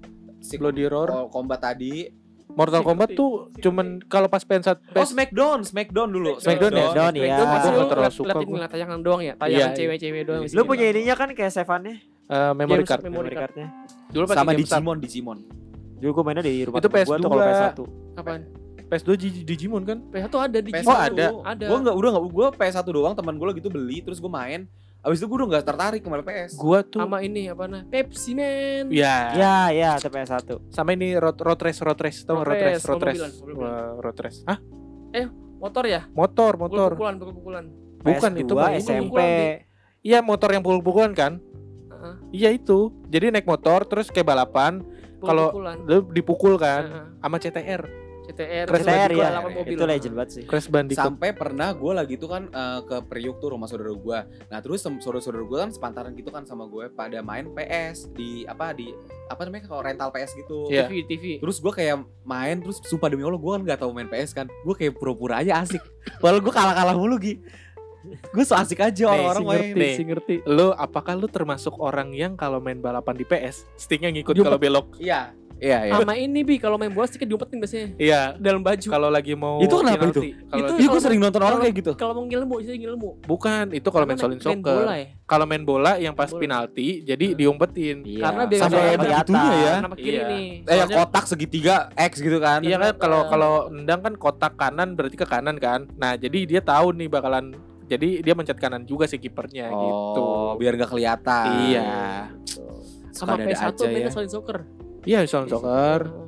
Si Bloody Roar Ko- Combat tadi. Mortal Si Kombat tuh cuman kalau pas PS1 Oh PS Smackdown, Smackdown dulu. Smackdown ya? Smackdown ya. Gua lu nggak terlalu suka liatin gua. ngeliat tayangan doang ya. Tayangan Iya, iya. cewek-cewek doang. Lu punya ininya kan kayak Sevannya, eh, memory Games card memory memory card. cardnya. dulu pakai sama. Digimon, Digimon. Dulu gua mainnya di rumah Itu temen gua PS2. tuh kalau PS1. Kapan? PS2 Dig- Digimon kan PS1 ada di PS1 Oh, ada. Ada. Gue nggak udah nggak gue PS1 doang teman gue lagi tuh beli terus gue main. Abis itu gue udah nggak tertarik kemarin PS. gua tuh sama ini apa nah? Pepsi Man. ya Ya, ya, itu PS1. sama ini road road race road race tau Road road race race, road race. Wah, road race ah Motor ya? motor motor Pukul-pukulan, pukul-pukulan. bukan PS2, itu mah. SMP. iya motor yang pukul-pukulan kan Heeh. iya itu jadi naik motor terus kayak balapan Kalau- dipukul kan Heeh. sama CTR CTR, Crash CTR ya. mobil. Itu legend banget sih. Crash Bandicoot. Sampai pernah gue lagi tuh kan eh, ke Priuk tuh rumah saudara gue. Nah terus saudara-saudara gue kan sepantaran gitu kan sama gue pada main PS di apa di apa namanya kalau rental PS gitu. Iya. TV, TV. Terus gue kayak main terus sumpah demi Allah gue kan gak tahu main PS kan. Gue kayak pura-pura aja asik. Walau gue kalah-kalah mulu Gi. Gue so asik aja orang-orang main. ngerti, Nih. si ngerti. Lu apakah lu termasuk orang yang kalau main balapan di PS sticknya ngikut kalau belok? Iya. Iya, iya. Sama ini bi kalau main bola sedikit diumpetin biasanya Iya. dalam baju. Kalau lagi mau Itu kenapa penalti. Kalau Itu- Iya gue sering nonton orang kayak gitu. Kalau mau ngilmu, jadi ngilmu. bukan itu kalau main solin main soccer. bola ya. Kalau main bola yang pas Bola. penalti jadi diumpetin. Iya. Karena biar sampai begitunya ya. Nama kiri Iya. nih. Eh yang Soalnya- kotak segitiga X gitu kan. Iya kan kalau kalau nendang kan kotak kanan berarti ke kanan kan. Nah, jadi dia tahu nih bakalan jadi dia mencet kanan juga si kipernya gitu. Oh, biar gak kelihatan. Iya. Sama Suka ada PS1 aja ya. solid soccer. Iya, soal soccer.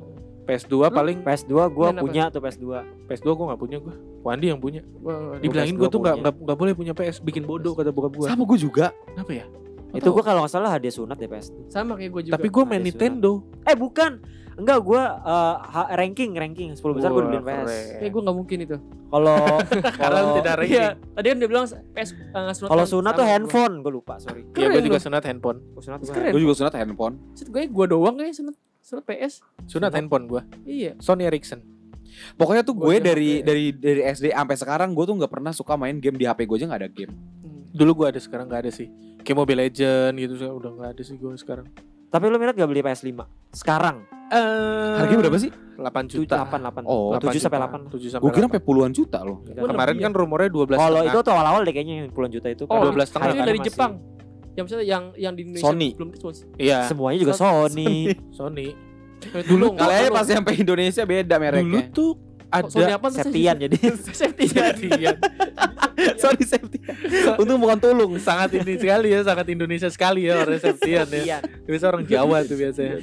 PS2 Lu? paling PS2 gua Main apa? punya tuh PS2. PS2 gua nggak punya gua. Wandi yang punya. Wah, Dibilangin PS2 gua tuh nggak nggak nggak boleh punya PS, bikin bodoh kata bokap gua. Sama gue juga. Kenapa ya? Itu gua kalau nggak salah hadiah sunat deh PS2. sama kayak gue juga. Tapi gua main Nintendo. Eh bukan. Enggak gua eh, ha- ranking ranking 10 besar gua Wah, dibeliin PS. kayak gue nggak mungkin itu. Kalau Karena kalau tidak ranking. Iya, tadi kan dia bilang PS uh, sunat. kalau kan sunat tuh gua. handphone, gua lupa, sorry. Iya, gua Keren juga sunat handphone. Oh, sunat gua Keren. Gue juga sunat handphone. Set gue gue doang kayak sunat sunat PS. Sunat handphone gua. Iya. Sony Ericsson. Pokoknya tuh gue dari HP. dari dari SD sampai sekarang gue tuh nggak pernah suka main game di HP gue aja nggak ada game. Hmm. Dulu gua ada sekarang nggak ada sih. Kayak Mobile Legend gitu udah nggak ada sih gua sekarang. Tapi lu minat gak beli PS5? Sekarang Eh, Harganya berapa sih? 8 7 juta. 8 8. Oh, 7 sampai 8. 7 sampai Gue kira 8. sampai puluhan juta loh. Ya, Gua kemarin lebih kan rumornya 12 Kalau itu tuh awal-awal deh kayaknya yang puluhan juta itu. Oh, Dua belas setengah itu harganya dari masih- Jepang. Yang misalnya yang yang di Indonesia Sony. belum Sony. Iya, Semuanya juga Sony. Sony. Dulu Kali aja pas sampai Indonesia beda Dulu mereknya. tuh Sony ada apa tuh? Septian jadi. Safety Septian. Sorry safety. Untung bukan tulung. sangat ini sekali ya, sangat Indonesia sekali ya orang Septian ya. Septian. Biasa orang Jawa tuh biasanya.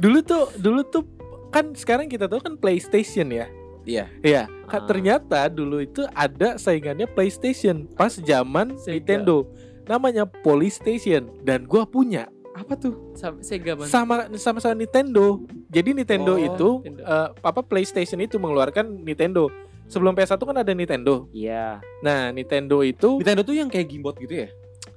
dulu tuh, dulu tuh kan sekarang kita tahu kan PlayStation ya. Iya. Iya, kan Ah. ternyata dulu itu ada saingannya PlayStation pas zaman Sega. Nintendo. Namanya Polystation dan gua punya Apa tuh? Sa- Sega man. sama sama sama Nintendo. Jadi Nintendo Oh, itu Nintendo. eh, apa PlayStation itu mengeluarkan Nintendo. Sebelum PS1 kan ada Nintendo. Iya. Nah, Nintendo itu Nintendo tuh yang kayak gimbot gitu ya?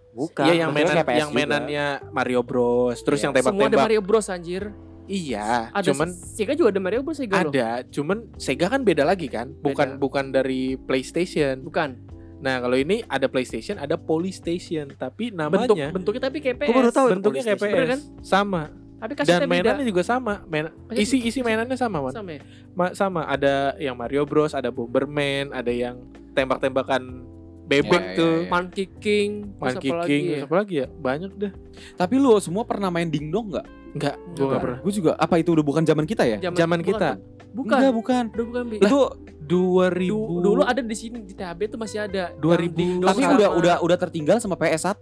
Bukan. Iya yang mainan yang mainannya Mario Bros. Terus Iya. yang Semua ada tembak-tembak. Mario Bros anjir. Iya, Ada cuman Sega juga ada Mario Bros Sega loh. ada, cuman Sega kan beda lagi kan? Bukan Beda. bukan dari PlayStation. Bukan. Nah, kalau ini ada PlayStation, ada Polystation, tapi Bentuk namanya bentuknya tapi kayak PS. Baru tahu bentuknya kayak. PS. Kan? Sama. Tapi Dan kasihnya beda. mainannya juga sama. Main, isi isi mainannya sama, Man. sama ya? Ma- sama ada yang Mario Bros, ada Bomberman, ada yang tembak-tembakan bebek Iya, tuh. iya, iya. Monkey King, Monkey apa lagi King, ya? apa lagi ya? Banyak deh. Tapi lu semua pernah main dingdong nggak? Enggak, gua Enggak. pernah. Gue juga. Apa itu udah bukan zaman kita ya? Zaman kita. Bukan. Enggak, bukan. Udah bukan. Bi. Itu 2000 Du- dulu ada di sini di THB tuh masih ada. 2000. Yang Dingdong tapi sama- udah udah udah tertinggal sama PS1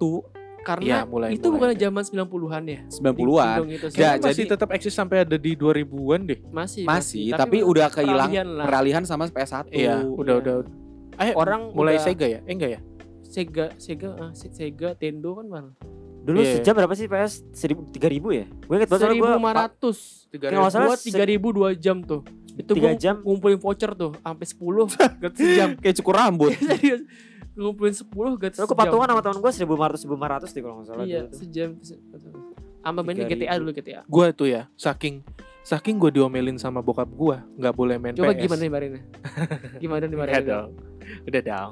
karena Iya, mulai- itu mulai. bukan zaman 90-an ya. 90-an. Dingdong itu Ya, Kayaknya masih jadi- tetap eksis sampai ada di 2000-an deh. masih Masih, tapi, udah kehilang peralihan lah. peralihan sama PS1. Iya, udah udah. Eh, Orang mulai udah- Sega ya? Eh enggak ya? Sega Sega ah, Se- Sega Tendo kan bang. Dulu Iya. sejam berapa sih PS? 1000 3000 ya? Gue inget banget soalnya gua 1500. Kalau nggak salah Gua 3000 2 jam tuh. Itu Tiga gua jam. ngumpulin voucher tuh sampai 10 gratis sejam. Kayak cukur rambut. Serius. Ngumpulin 10 gratis. Soalnya gue sejam. patungan sama temen gue 1500 1500 deh kalau nggak salah. Iya, sejam. Sama mainnya 3.000. GTA dulu GTA. Gua tuh ya, saking saking gue diomelin sama bokap gua, nggak boleh main Coba PS. gimana dimarahinnya? gimana Udah dimarahinnya? dong. Udah dong.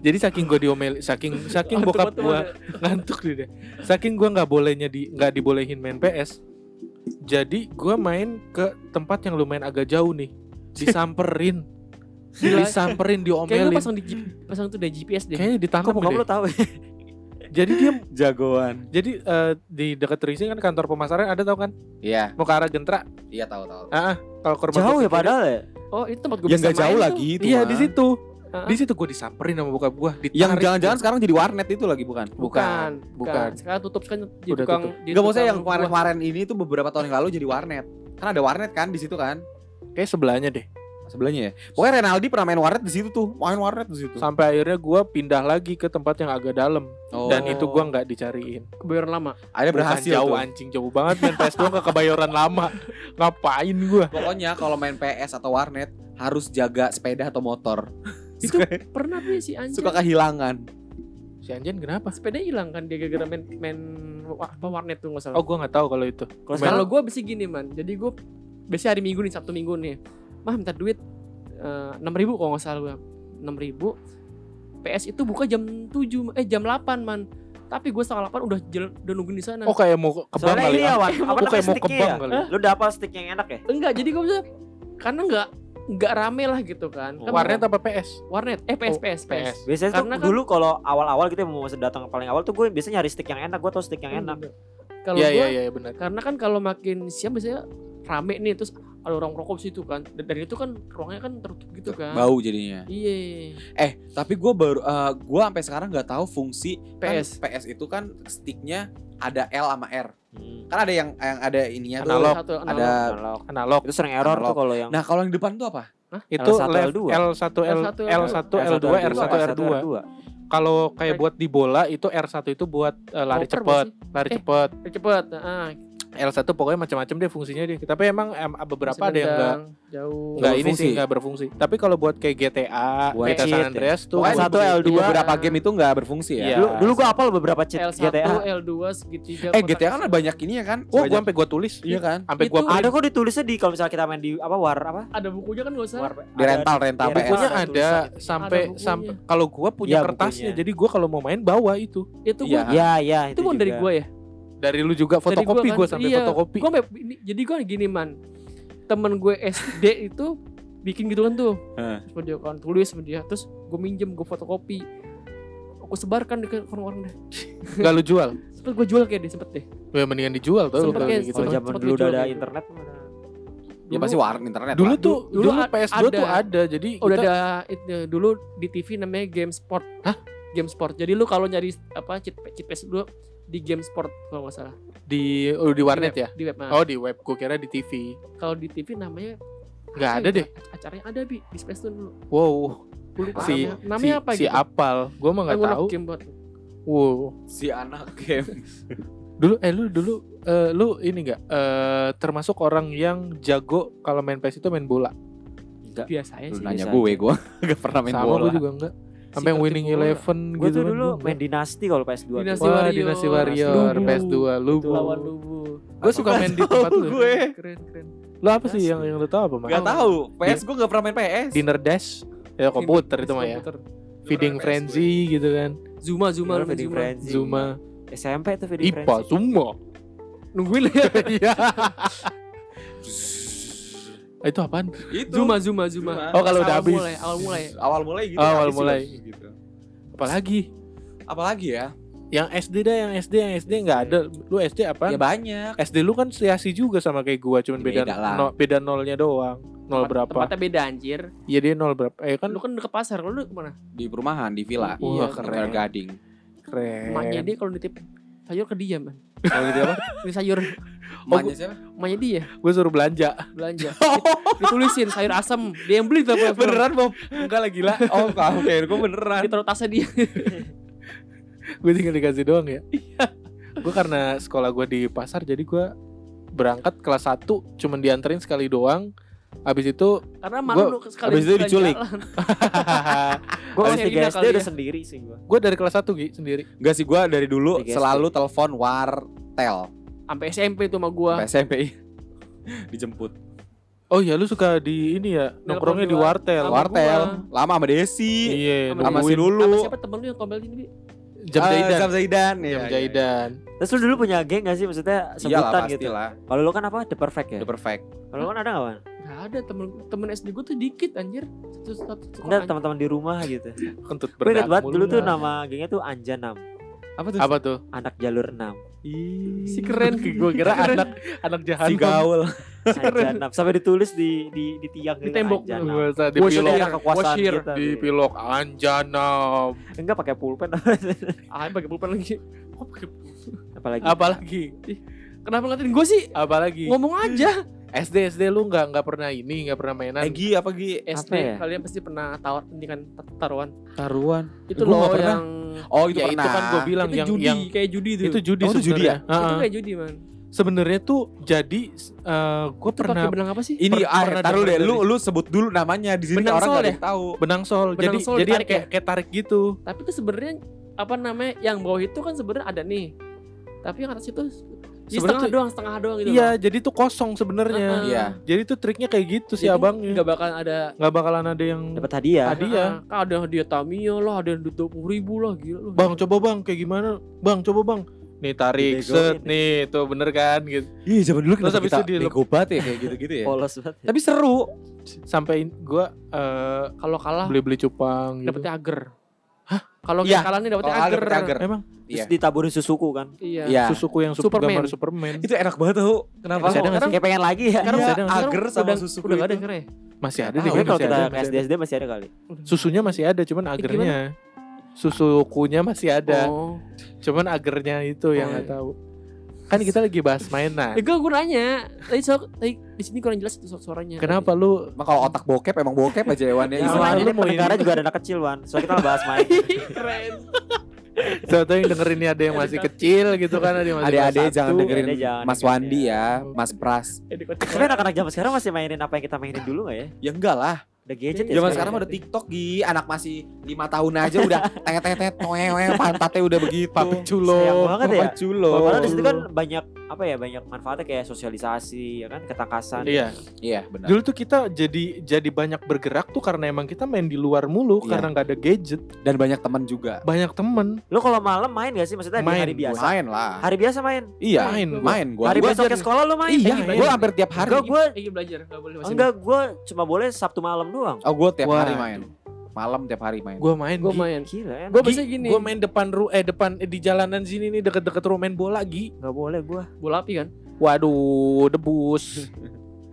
Jadi saking gue diomelin, saking saking Oh, bokap gua ngantuk deh. Saking gua nggak bolehnya di nggak dibolehin main PS. Jadi gua main ke tempat yang lumayan agak jauh nih. Disamperin. Gila. disamperin, Kayaknya lu diomelin. pasang di pasang tuh di GPS deh. Kayaknya Kok ditangkap bokap deh. lu tahu? Jadi dia Jagoan. jadi eh, di dekat Trisi kan kantor pemasaran ada tau kan? Iya, Mau ke arah Gentra. iya tahu tahu. Ah, ah. kalau ke rumah Jauh ya padahal ya. Oh, itu tempat gue Yang nggak jauh lagi itu. Iya di situ. Di situ gue disamperin sama bokap gua. Yang jangan-jangan sekarang jadi warnet itu lagi bukan? Bukan, bukan. Sekarang tutup kan jadi Udah tukang. tutup. jadi Enggak maksudnya yang kemarin-kemarin ini tuh beberapa tahun yang lalu jadi warnet. Kan ada warnet kan di situ kan? kayak sebelahnya deh. Sebelahnya ya. Pokoknya Renaldi pernah main warnet di situ tuh. Main warnet di situ. Sampai akhirnya gua pindah lagi ke tempat yang agak dalam Oh. dan itu gua nggak dicariin. kebayoran lama. ada Bukan berhasil jauh tuh. anjing jauh banget main PS2 ke kebayoran lama. Ngapain gua? Pokoknya kalau main PS atau warnet harus jaga sepeda atau motor. Itu suka, pernah nih si anjing. suka kehilangan. Si Anjan kenapa? sepeda hilang kan dia gara-gara main main apa warnet tuh nggak salah. Oh, gua nggak tahu kalau itu. Kalau gue bisa gini man, jadi gue biasanya hari Minggu nih Sabtu Minggu nih, mah minta duit enam ribu kalau nggak salah gue, enam ribu. PS itu buka jam 7 eh jam 8 man, tapi gue setengah 8 udah jalan, udah nungguin di sana. Oh, kayak mau ke bank soalnya kali ini ya. ya Wan, apa kayak mau ke sticknya bank ya? kali. Lu dapat stick yang enak ya? Enggak, jadi gue bisa karena nggak nggak rame lah gitu kan. Kan Warnet apa PS? warnet, eh PS Oh, PS PS. PS. Biasanya Karena tuh kan- dulu kalau awal-awal gitu ya, mau masih datang paling awal tuh gue biasanya nyari stick yang enak, gue tau stick yang enak. Hmm, Kalau Iya, gue iya, iya, benar. karena kan kalau makin siang biasanya rame nih terus ada orang rokok situ kan dan, dan itu kan ruangnya kan tertutup gitu kan Bau jadinya. iya Eh, tapi gue baru eh, gua sampai sekarang nggak tahu fungsi kan PS. PS itu kan sticknya ada L sama R. Hmm. Kan ada yang yang ada ininya tuh. Analog. Satu analog. Ada Analog. Analog. Itu sering error Analog. tuh kalau yang Nah, kalau yang di depan tuh apa? Itu L1, left L2. L1, L, L1, L1, L2, R1, R2. Kalau kayak buat di bola itu R1 itu buat eh, lari buat lari Eh. cepet. Cepet ah L1 pokoknya macam-macam deh fungsinya deh. Tapi emang em, beberapa masih ada yang enggak jauh Enggak ini berfungsi. sih enggak berfungsi. Tapi kalau buat kayak GTA, Buat GTA San ya. Andreas tuh Pokoknya satu di- L2. di beberapa game itu nggak berfungsi ya. Iya. Dulu dulu gue apal beberapa cheat L1 GTA. L2 segitiga Eh, GTA kan ada banyak ini ya kan? Wah, gua sampai gua tulis. Iya kan? Sampai gua. Ada kok ditulisnya di kalau misalnya kita main di apa war apa? ada bukunya kan nggak usah War, Di rental, rental. Bukunya ada ada sampai sampai kalau gua punya Iya, kertasnya. Jadi gua kalau mau main bawa itu. itu Iya. gua Ya, ya itu bukan dari gue ya Dari lu juga fotokopi kan, gua sampai iya. fotokopi. Gua ini- jadi gue gini man temen gue SD itu bikin gitu kan tuh Heeh. terus dia kan tulis sama dia terus gue minjem gue fotokopi aku sebarkan di ke orang-orang deh Enggak lu jual. sempet gue jual kayak deh sempet deh Ya mendingan dijual tuh Sempet kayak- gitu. Zaman dulu udah ada gitu. internet mana? Ya pasti warnet internet. Dulu lah. tuh dulu dulu, a- PS2 tuh ada. ada. Jadi udah kita- ada itu, dulu di TV namanya Game Sport Hah? Game Sport jadi lu kalau nyari apa cheat cheat PS dulu di Game Sport kalau nggak salah di oh, di warnet web, ya. di web nah. Oh di web, gua kira di TV. kalau di TV namanya Nggak ada ya? deh. acaranya ada bi di Space Tune dulu Wow, lupa si namanya, namanya si, apa si gitu apal. Gua mah nggak tahu. game buat Wow. si anak game. Dulu eh lu dulu eh, lu ini enggak eh termasuk orang yang jago kalau main PS itu main bola. Enggak. biasa ya Lu sih nanya biasa gue, aja. gue gak pernah main Sama bola. gua juga enggak. Sampai Si winning eleven Gue gitu tuh kan dulu main dinasti kalau PS2. tuh. Dinasti Wah, Warrior. Dinasti Warrior, Lubu. PS2, Lubu. lawan Lubu Gue suka main di tempat lu. gue. keren keren Lu apa sih yang yang lu tahu apa, Mas? Gak tahu. PS gue gak pernah main PS. Dinner Dash. Ya komputer itu mah ya. Feeding Frenzy gitu kan. Zuma Zuma Feeding Zuma Frenzy? Zuma. SMP tuh Feeding IPA Frenzy. semua. nungguin lah ya Iya. Itu apaan? Itu. Zuma Zuma Zuma Zuma. Oh, kalau udah Awal habis. mulai awal mulai Awal mulai gitu. Oh, awal mulai. Gitu. Apalagi? Apalagi ya? Yang SD dah, yang SD, yang SD nggak ada. Lu SD apa? Ya banyak. SD lu kan seasi juga sama kayak gua, cuman beda Beda lah. no- beda nolnya doang. Nol Tempat- berapa? tempatnya beda anjir Iya dia nol berapa? Eh kan lu kan deket pasar lu ke mana Di perumahan, di villa. Wah, Di keren. Gading. keren. emaknya dia kalau nitip sayur ke dia man Kalau gitu apa? ini sayur Emaknya siapa? emaknya dia Gue suruh belanja. belanja Dit- ditulisin sayur asam dia yang beli tuh Beneran, Bob? Enggak lah gila. Oh, oke. Gue beneran. ditaruh tasnya dia gue tinggal dikasih doang ya. gue karena sekolah gue di pasar jadi gue berangkat kelas 1 cuman dianterin sekali doang. Habis itu karena malu lu sekali abis itu diculik. Gue kelas Sherina 3 SD udah ya. sendiri sih gue. gue dari kelas 1 Gi sendiri. Enggak sih gue dari dulu Tiga selalu telepon wartel. sampai SMP tuh sama gua Sampai SMP dijemput. Oh iya lu suka di ini ya nongkrongnya di wartel. Wartel, gua. lama sama Desi. Iya, Sama si Lulu. sama siapa temen lu yang tombel ini Bi? jam Ah, jaidan. Jam Zaidan. Jam Iya, iya, jaidan. Terus lu dulu punya geng gak sih maksudnya. Iyalah sebutan pasti gitu? lah. Kalau lu kan apa? The Perfect ya? The perfect. Kalau lu kan ada gak Wan? Gak ada temen temen SD gua tuh dikit anjir satu satu, satu Enggak teman-teman di rumah gitu. Kentut Gue inget berdak banget dulu tuh nama gengnya tuh Anjanam. Apa tuh? Apa tuh? Anak jalur 6. si keren gue kira Keren. anak anak jahat. Si gaul. Anjanam. Sampai ditulis di di di tiang Di tembok. Anjanam. Gue di pilok, kekuasaan kita. di pilok Anjanam. Enggak pakai pulpen ah pakai pulpen lagi Pulpen? apalagi. Apalagi? kenapa ngatain gua sih Apalagi? ngomong aja SD SD lu nggak nggak pernah ini nggak pernah mainan. Egi apa Gi? SD ya? kalian pasti pernah tawar ini kan taruhan Taruhan. itu pernah. yang Oh itu ya pernah. itu kan gue bilang itu yang judi yang kayak judi itu itu judi Oh, itu judi sebenarnya. itu Heeh. kayak judi man sebenarnya tuh jadi uh, gue Itu pakai pernah benang apa sih? Ini Per- ah, pernah taruh deh, lu lu sebut dulu namanya di sini Benang orang nggak ya? tahu. benang sol Benang jadi sol jadi kayak ya? kayak tarik gitu Tapi itu sebenarnya apa namanya yang bawah itu kan sebenarnya ada nih. Tapi yang atas itu setengah tuh- doang, setengah doang gitu. iya jadi tuh kosong sebenarnya Heeh. Iya. jadi tuh triknya kayak gitu sih Jadi abangnya nggak bakal ada nggak bakalan ada yang Dapat hadiah. hadiah Heeh, kan ada hadiah Tamiya lah, ada yang dua puluh ribu lah, gila lu. bang coba bang kayak gimana bang coba bang nih tarik Dibegoin. set nih tuh bener kan gitu Iya, zaman dulu kenapa kita itu bego banget ya kayak gitu-gitu ya. Polos banget. ya. Tapi seru. sampai gua eh, Kalau kalah beli beli cupang gitu dapetnya agar. Hah? Kalau Iya. kita kalah nih dapetnya kalah agar. agar. emang Terus Iya. ditaburin susuku kan. Iya. Iya. susuku yang super Superman. gambar Superman Itu enak banget tau. Kenapa? Masih ada? Kayak pengen lagi ya. Sekarang Iya, ada agar sama udah, susu udah nggak ada itu. sekarang ya? masih ada deh kalau kita ada, ke masih SD ada. SD masih ada kali. susunya masih ada cuman agernya susukunya masih ada Oh. cuman agernya itu yang Oh, nggak tahu kan kita lagi bahas mainan Eh, gue nanya. Tadi so, tadi di sini kurang jelas itu suaranya. kenapa lu Emang kalau otak bokep emang bokep aja Wan ya. Ya, Iya, ini ini. juga ada anak kecil, Wan. Soalnya kita bahas main. Keren. Soalnya yang dengerin ini ada yang masih kecil gitu kan ada yang masih Adik-adik kelas jangan dengerin jangan Mas Wandi ya. ya, Mas Pras. Tapi anak-anak zaman sekarang masih mainin apa yang kita mainin dulu gak ya? Ya enggak lah. Udah gadget ya Zaman sekarang udah TikTok Gi, anak masih lima tahun aja udah tet-tet toewe pantatnya udah begitu. Papi culo Sayang banget ya. Culo. Padahal di situ kan banyak apa ya banyak manfaatnya kayak sosialisasi ya kan ketangkasan. iya Iya, benar. dulu tuh kita jadi jadi banyak bergerak tuh karena emang kita main di luar mulu Iya. karena nggak ada gadget Dan banyak teman juga. banyak temen Lu kalau malam main gak sih maksudnya di Main, hari biasa? Main lah. Hari biasa main. Iya, Main, main gua. hari Gua besok aja- ke sekolah lu main. Iya, Lagi gua belajar. hampir tiap hari. Enggak, gua Lagi belajar, enggak boleh enggak gua cuma boleh Sabtu malam doang. Oh, gua tiap Wah. hari main. Malam tiap hari main. gue main Gue Gi. main. Gila ya. Gue biasanya gini. gue main depan ru eh depan eh, di jalanan sini nih deket-deket rumah main bola Gi Enggak boleh gua. bola api kan. waduh debus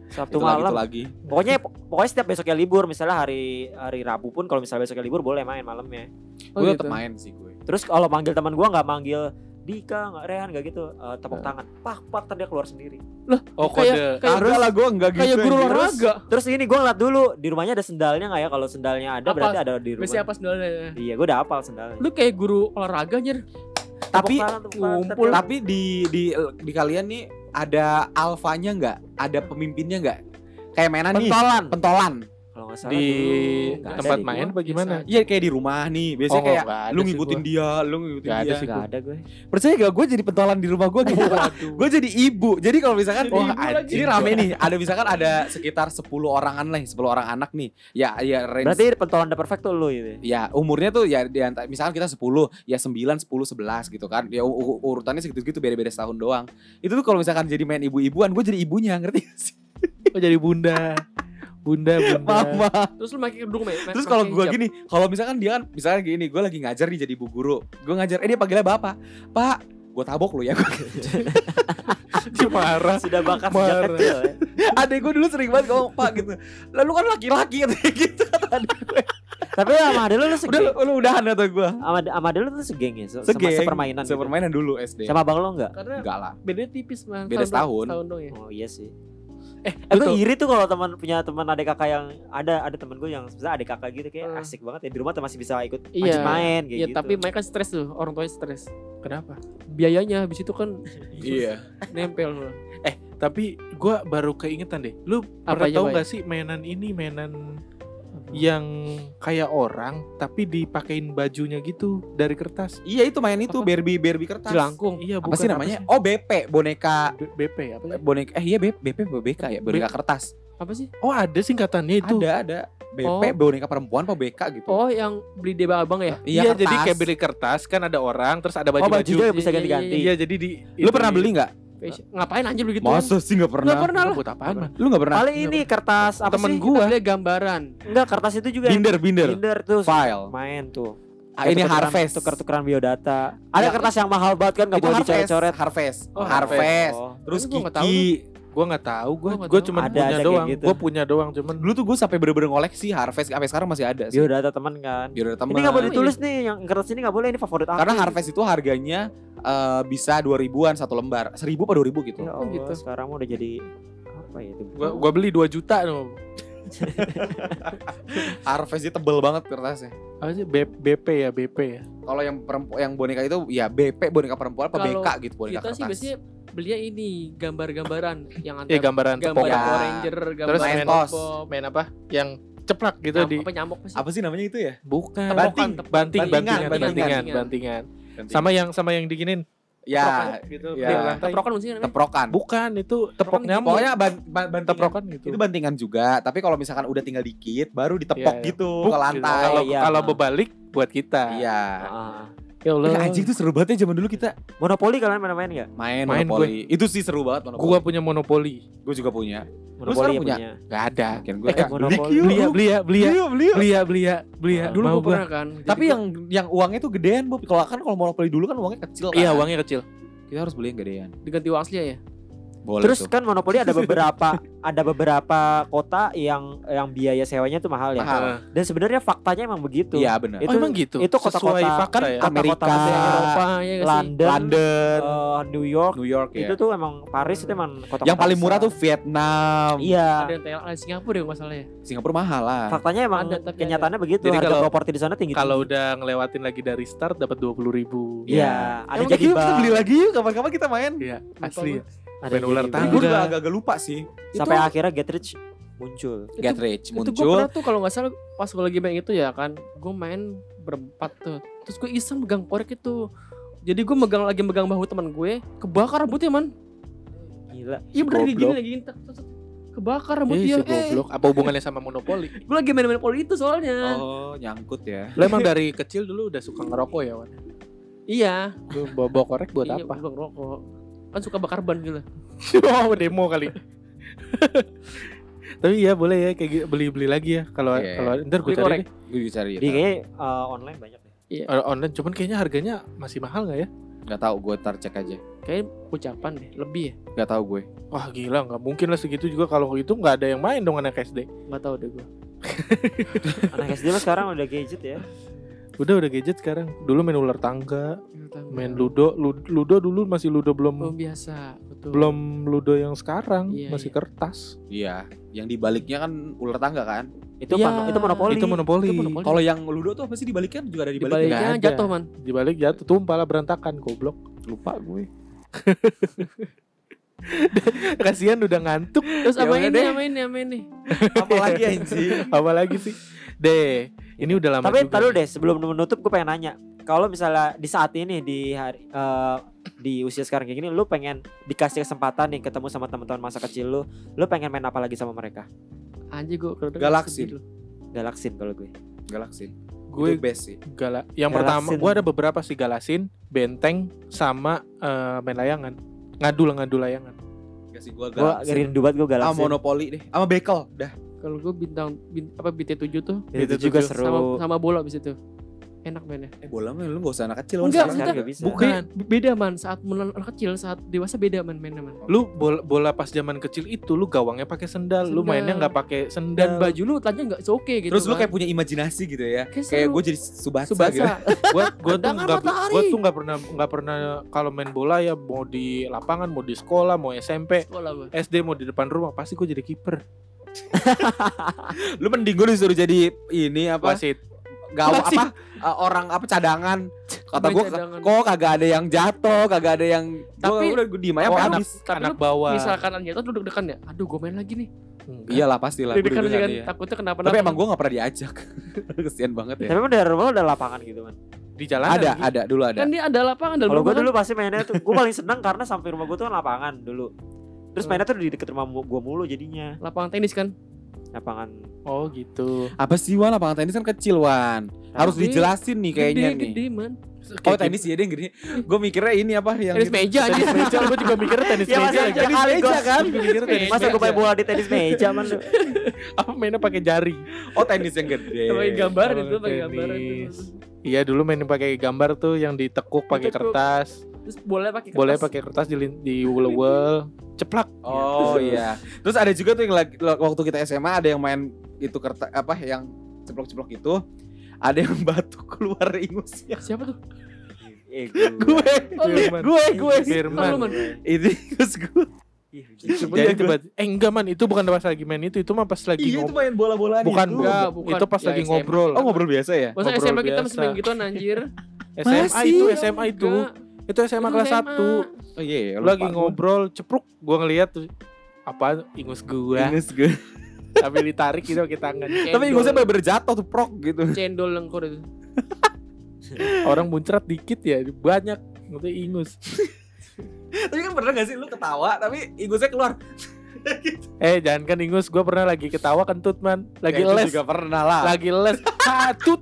Sabtu itu lagi, malam. itu lagi. Pokoknya pokoknya setiap besoknya libur, misalnya hari hari Rabu pun kalau misalnya besoknya libur boleh main malamnya. Oh, Gue gitu. tetap main sih gue. Terus kalau manggil teman gua nggak manggil Dika, nggak Rehan, nggak gitu. Eh, tepuk Eh. tangan, pak pak tadi dia keluar sendiri. oh Kayak- kode kayak Kagak lah gue enggak gitu. Kayak guru olahraga. Terus ini gua ngeliat dulu di rumahnya ada sendalnya nggak ya? Kalau sendalnya ada Apa? berarti ada di rumah. Biasanya apa sendalnya? Iya, gua udah hafal sendalnya. Lu kayak guru olahraga anjir. Tapi tepuk tapi di di di kalian nih ada alfanya nggak? Ada pemimpinnya nggak? Kayak mainan nih, pentolan. Pentolan. Kalau nggak salah di dulu ada tempat di main bagaimana Iya kayak di rumah nih. Biasanya Oh, kayak ada lu ngikutin gua. dia, lu ngikutin ada dia. sih Nggak ada gue. Percaya gak gue jadi pentolan di rumah gue gitu. Gue jadi ibu. Jadi kalau misalkan Jadi wah, ibu lagi. ini rame nih, ada misalkan ada sekitar 10 orangan lah, 10 orang anak nih. Ya ya range Berarti pentolan the perfect tuh lu gitu. ya umurnya tuh ya di antara misalkan kita 10, ya 9, 10, 11 gitu kan. Ya urutannya segitu-gitu beda-beda setahun doang. Itu tuh kalau misalkan jadi main ibu-ibuan, gue jadi ibunya, ngerti gak sih? oh jadi bunda bunda bunda Mama. Terus lu kerudung, Mek. Terus kalau gue gini, kalau misalkan dia kan misalkan gini, gue lagi ngajar nih jadi ibu guru. Gue ngajar, eh dia panggilnya bapak. Pak, gue tabok lu ya. Dia marah Sudah bakat sejak Marah. kecil ya. Adek gue dulu sering banget ngomong pak gitu. Lalu kan laki-laki gitu kata adek gue. Tapi sama ade lu lu Udah segeng. lu, lu udahan kata gue. Sama sama ade lu tuh segeng ya. se- Segeng. Sama sepermainan. gitu. Sepermainan dulu SD. Sama bang lo enggak? Karena Enggak lah. bedanya tipis, Bang. Beda setahun. Tahun dong ya. Oh iya sih. Eh Eh gue iri tuh kalau teman punya teman adik kakak yang ada ada temen gue yang sebenarnya adik kakak gitu kayak Hmm. asik banget ya di rumah tuh masih bisa ikut Iya. main kayak Iya, gitu. tapi mereka stres tuh, orang tuanya stres. kenapa Biayanya habis itu kan Iya. nempel. tapi gua baru keingetan deh lu Apa pernah tahu nggak sih mainan ini mainan yang kayak orang tapi dipakein bajunya gitu dari kertas Iya itu main itu Apa? Barbie Barbie kertas. Cilangkung. iya Apa sih namanya? Oh BP, boneka B- BP apa sih? boneka eh iya BP, BP BK ya, boneka kertas. Apa sih? oh ada singkatannya itu Ada ada. BP Oh. boneka perempuan apa BK gitu. Oh, yang beli di abang ya? Iya, jadi kertas. kayak beli kertas kan ada orang terus ada Oh baju-baju. baju juga bisa Iya, ganti-ganti. Iya jadi di Lu itu pernah beli nggak? Fashion. Ngapain anjir begitu? Masa sih nggak pernah? Nggak pernah lah. Buat apaan mah? Lu nggak pernah? Paling ini kertas apa Temen sih? gua. Kita gambaran. Enggak kertas itu juga. Binder binder. Binder tuh. File. Main tuh. Ah, ini Harvest. Tuker-tukeran biodata. Ada Ya. kertas yang mahal banget kan nggak boleh dicoret-coret. Harvest. Oh, Harvest. Oh. Terus Tapi gua nggak tahu. Gua gua cuma punya doang. gitu. Gua punya doang cuman Dulu tuh gue sampai bener-bener ngoleksi Harvest sampai sekarang masih ada sih. Biodata teman kan. Biar ada teman. Ini nggak boleh ditulis nih, yang kertas ini nggak boleh ini favorit aku. Karena Harvest itu harganya eh, bisa dua ribuan satu lembar, seribu apa dua ribu gitu. Ya Oh, gitu. sekarang mah udah jadi apa ya itu? gua gua beli 2 juta tuh. Harvest itu tebel banget kertasnya. Apa sih B- BP ya, BP ya. Kalau yang perempuan yang boneka itu ya BP boneka perempuan apa Kalau BK gitu boneka Kita sih biasanya belinya ini gambar-gambaran yang Ya antara gambaran gambar ya. Power Ranger, gambar Terus main. Main apa? Yang ceplak gitu nyam- di apa nyamuk apa sih? Apa sih namanya itu ya? bukan Banting. banting banting Bantingan, bantingan bantingan. bantingan sama yang sama yang diginin Ya, gitu ya. Teprokan namanya. teprokan. bukan itu tepok nyamuk Pokoknya ban, ban, bantingan. teprokan gitu Itu bantingan juga, tapi kalau misalkan udah tinggal dikit baru ditepok Iya, iya. gitu Buk ke gitu. lantai. kalau Iya. kalau berbalik buat kita Iya. Ah. Ya Allah Eh, anjing tuh seru banget ya zaman dulu kita Monopoli kalian main-main nggak? main, Main monopoli. Itu sih seru banget monopoli. gua punya monopoli Gua juga punya. Monopoli punya? punya. nggak ada Mungkin gua Eh, monopoli. beli ya beli ya beli ya Beli, beli. beli ya beli ya beli ya Dulu gue gua pernah kan. Tapi gua- yang yang uangnya tuh gedean, Bob. Kalau kan kalau monopoli dulu kan uangnya kecil kan. iya uangnya kecil Kita harus beli yang gedean. diganti uang asli ya. Boleh Terus tuh. kan monopoli ada beberapa ada beberapa kota yang yang biaya sewanya tuh mahal ya. Mahal. Dan sebenarnya faktanya emang begitu. Iya benar. Itu- oh emang gitu itu kota-kota- kan ya Amerika, Eropa ya? London, London, eh, New York New York itu ya. tuh emang Paris itu emang kota Yang paling murah tuh Vietnam. Iya. Ada Thailand, Singapura ya masalah ya. Singapura mahal lah. Faktanya emang Ada, tapi kenyataannya begitu. Jadi Harga kalau- properti di sana tinggi. kalau udah ngelewatin lagi dari start dapat dua puluh ribu Iya, ada Emang jadi Yuk, kita beli lagi yuk kapan-kapan kita main. iya asli. Ada Main ular Tapi bank. gue Tangga. juga agak-agak lupa sih. Sampai akhirnya Get Rich muncul. Get rich Itu gue muncul. pernah tuh kalau nggak salah pas gue lagi main itu ya kan, gue main berempat tuh. Terus gue iseng megang korek itu. Jadi gue megang lagi megang bahu teman gue, kebakar rambutnya man. Gila. Iya bener gini lagi tak. kebakar rambut Ih, dia. si goblok. Apa hubungannya sama monopoli? gue lagi main-main poli itu soalnya. Oh, nyangkut ya. Lo emang dari kecil dulu udah suka ngerokok ya, Wan? Iya. Lu bawa, bawa korek buat iya, apa? Bang rokok. Kan suka bakar ban gitu. oh, demo kali. Tapi ya boleh ya kayak gitu, beli-beli lagi ya. Kalau Iya. kalau ntar gue Beli cari deh. Gue juga cari. Di kayaknya eh, online banyak deh. Eh, online cuman kayaknya harganya masih mahal nggak ya? Gak tahu gue tar cek aja. Kayak ucapan deh, lebih ya. Gak tahu gue. Wah gila nggak mungkin lah segitu juga kalau itu nggak ada yang main dong anak SD. Nggak tahu deh gue. Anak SD mah sekarang udah gadget ya. Udah udah gadget sekarang. Dulu main ular tangga, main ludo, Lu- ludo dulu masih ludo belum Belum biasa, betul. belum ludo yang sekarang Iya, masih iya. kertas. Iya. Yang dibaliknya kan ular tangga kan. Itu Iya. pan- itu monopoli. Itu monopoli. Itu monopoli. Kalau yang ludo tuh apa sih dibaliknya juga ada Di dibaliknya. Nggak baliknya ada. jatuh man. Dibalik jatuh tumpah lah berantakan goblok. Lupa gue. Kasihan udah ngantuk. Terus Ya udah ini, sama ini, sama ini. Apalagi anjing. Apalagi sih? Deh, ini udah lama Tapi juga. nih. deh sebelum menutup gue pengen nanya. Kalau misalnya di saat ini di hari eh, di usia sekarang kayak gini lu pengen dikasih kesempatan nih ketemu sama teman-teman masa kecil lu, lu pengen main apa lagi sama mereka? Anjir gue Galaksin. Galaksin kalau gue. Galaksin. Gue Gue best sih. Gala. Yang Galasin. pertama, gue ada beberapa sih Galasin, Benteng, sama eh, main layangan. Ngadul ngadul layangan. Gak sih gue Gue Galaksin. rindu banget gue Ah, Galaksin. monopoli deh. Sama bekel. Dah. Kalau gue bintang bin, apa BT7 tuh itu Itu juga tujuh. seru. sama sama bola abis itu. Enak mainnya. Eh bola mah lu gak usah anak kecil. Enggak, maksudnya nggak bisa. Bukan. Be- beda man saat anak kecil, saat dewasa beda man mainnya man. Lu bola, bola pas zaman kecil itu lu gawangnya pakai sendal, lu Sendal. mainnya nggak pakai Dan sendal. baju lu tanya nggak oke gitu. Terus lu kan. kayak punya imajinasi gitu ya. Kayak gue jadi subasa, gitu. Subasa. gua gua tuh Tendangan nggak tuh nggak pernah nggak pernah kalau main bola ya mau di lapangan mau di sekolah mau SMP Sekolah gue. SD mau di depan rumah pasti gue jadi kiper Lu mending gue disuruh jadi ini apa? wasit Gawa Wasit. apa? eh, orang apa cadangan. Kata gue kok kagak ada yang jatuh, kagak ada yang Tapi- Gua udah gue diem aja oh, sampai anak. Tapi anak bawah Misalkan jatuh lu deg-degan ya. Aduh gue main lagi nih. Enggak. Iyalah pastilah. aja deg-degan, kan. iya. Takutnya kenapa Tapi emang gue gak pernah diajak. Kesian banget ya. Tapi emang dari rumah lu ada lapangan gitu kan. di jalan Ada, lagi. ada dulu ada. Kan dia ada lapangan dalam Kalau gue dulu pasti mainnya tuh, gue paling seneng karena samping rumah gue tuh kan lapangan dulu. Terus mainnya tuh di deket rumah gue mulu jadinya. Lapangan tenis kan. Lapangan oh gitu Apa sih Wan lapangan tenis kan kecil Wan. Harus dijelasin nih kayaknya gede, nih. Gede man. Oh tenis ya dia yang gede. Gue mikirnya ini apa yang Tenis gitu. meja aja. tenis meja gue juga mikirnya tenis Ya, meja masa lagi. tenis meja kan? Gua mikirnya tenis Masa gue main bola di tenis meja man lu. apa mainnya pakai jari Oh tenis yang gede. Pakai Oh, itu, pakai gambaran itu. tenis. Iya dulu mainin pakai gambar tuh yang ditekuk pakai kertas. Terus boleh pakai kertas. Boleh pakai kertas di di wul ceplak. Oh iya. Terus ada juga tuh yang lagi waktu kita SMA ada yang main itu kertas apa yang ceplok-ceplok itu. Ada yang batu keluar ingusnya. Siapa tuh? Eh, gue. gue, Oh, gue, gue. Firman. Ini ingus gue. Jadi coba. Eh enggak man, itu bukan pas lagi main itu, itu mah pas lagi Iya itu ngobrol. main bola-bolaan Bukan, itu. Enggak, bu- bukan. itu pas Ya, lagi SMA. ngobrol. Oh ngobrol biasa ya? Masa Ngobrol SMA kita masih main gituan anjir. SMA Masih? itu, SMA itu. Enggak. Itu SMA Itu kelas SMA. 1 Oh iya, iya, Lu lagi gua. ngobrol cepruk Gua ngeliat tuh Apa ingus gua Ingus gue. Sambil ditarik gitu pakai tangan Tapi ingusnya bener-bener jatuh tuh prok gitu. cendol lengkur itu. Orang muncrat dikit ya Banyak Nanti ingus tapi kan pernah gak sih lu ketawa tapi ingusnya keluar. Eh jangan kan ingus Gua pernah lagi ketawa kentut man Lagi Ya, itu les juga pernah lah. Lagi les Hatut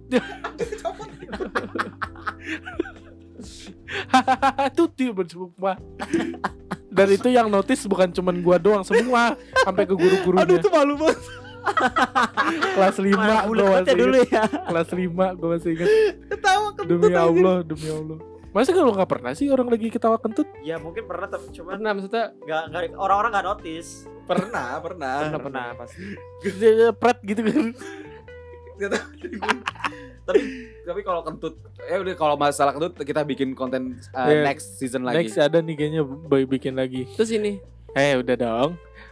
Dia bersumpah Dan itu yang notice bukan cuman gua doang Semua Sampai ke Aduh guru-gurunya itu malu banget. Kelas 5 Mana bulat gua banget ya masih dulu inget ya. Kelas 5 gua masih inget Ketawa kentut Demi aja. Allah Demi Allah Masa kalau nggak pernah sih orang lagi ketawa kentut? Ya mungkin pernah tapi cuman Pernah maksudnya nggak nggak orang-orang nggak notice. Pernah, pernah. Pernah pernah pasti. Pret gitu kan tapi tapi kalau kentut ya udah kalau masalah kentut kita bikin konten uh, Yeah. next season lagi. Next ada nih kayaknya Boy bikin lagi terus ini Eh udah dong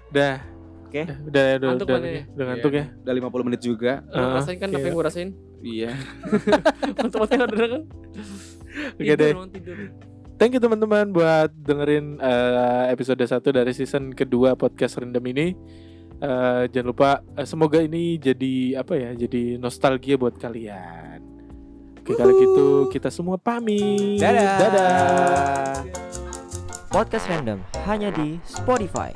Udah Oke. Eh, Udah udah Ngantuk udah, mana ya? udah ngantuk ya Udah 50 menit juga. lu Ah, rasain kan apa iya. yang gue rasain Iya. Untuk-untuk ada kan Oke deh Thank you teman-teman buat dengerin eh, episode 1 dari season kedua podcast Random ini. Eh, jangan lupa eh, semoga ini jadi apa ya? Jadi nostalgia buat kalian. Oke kalau gitu kita semua pamit. Dadah. Dadah. Podcast random hanya di Spotify.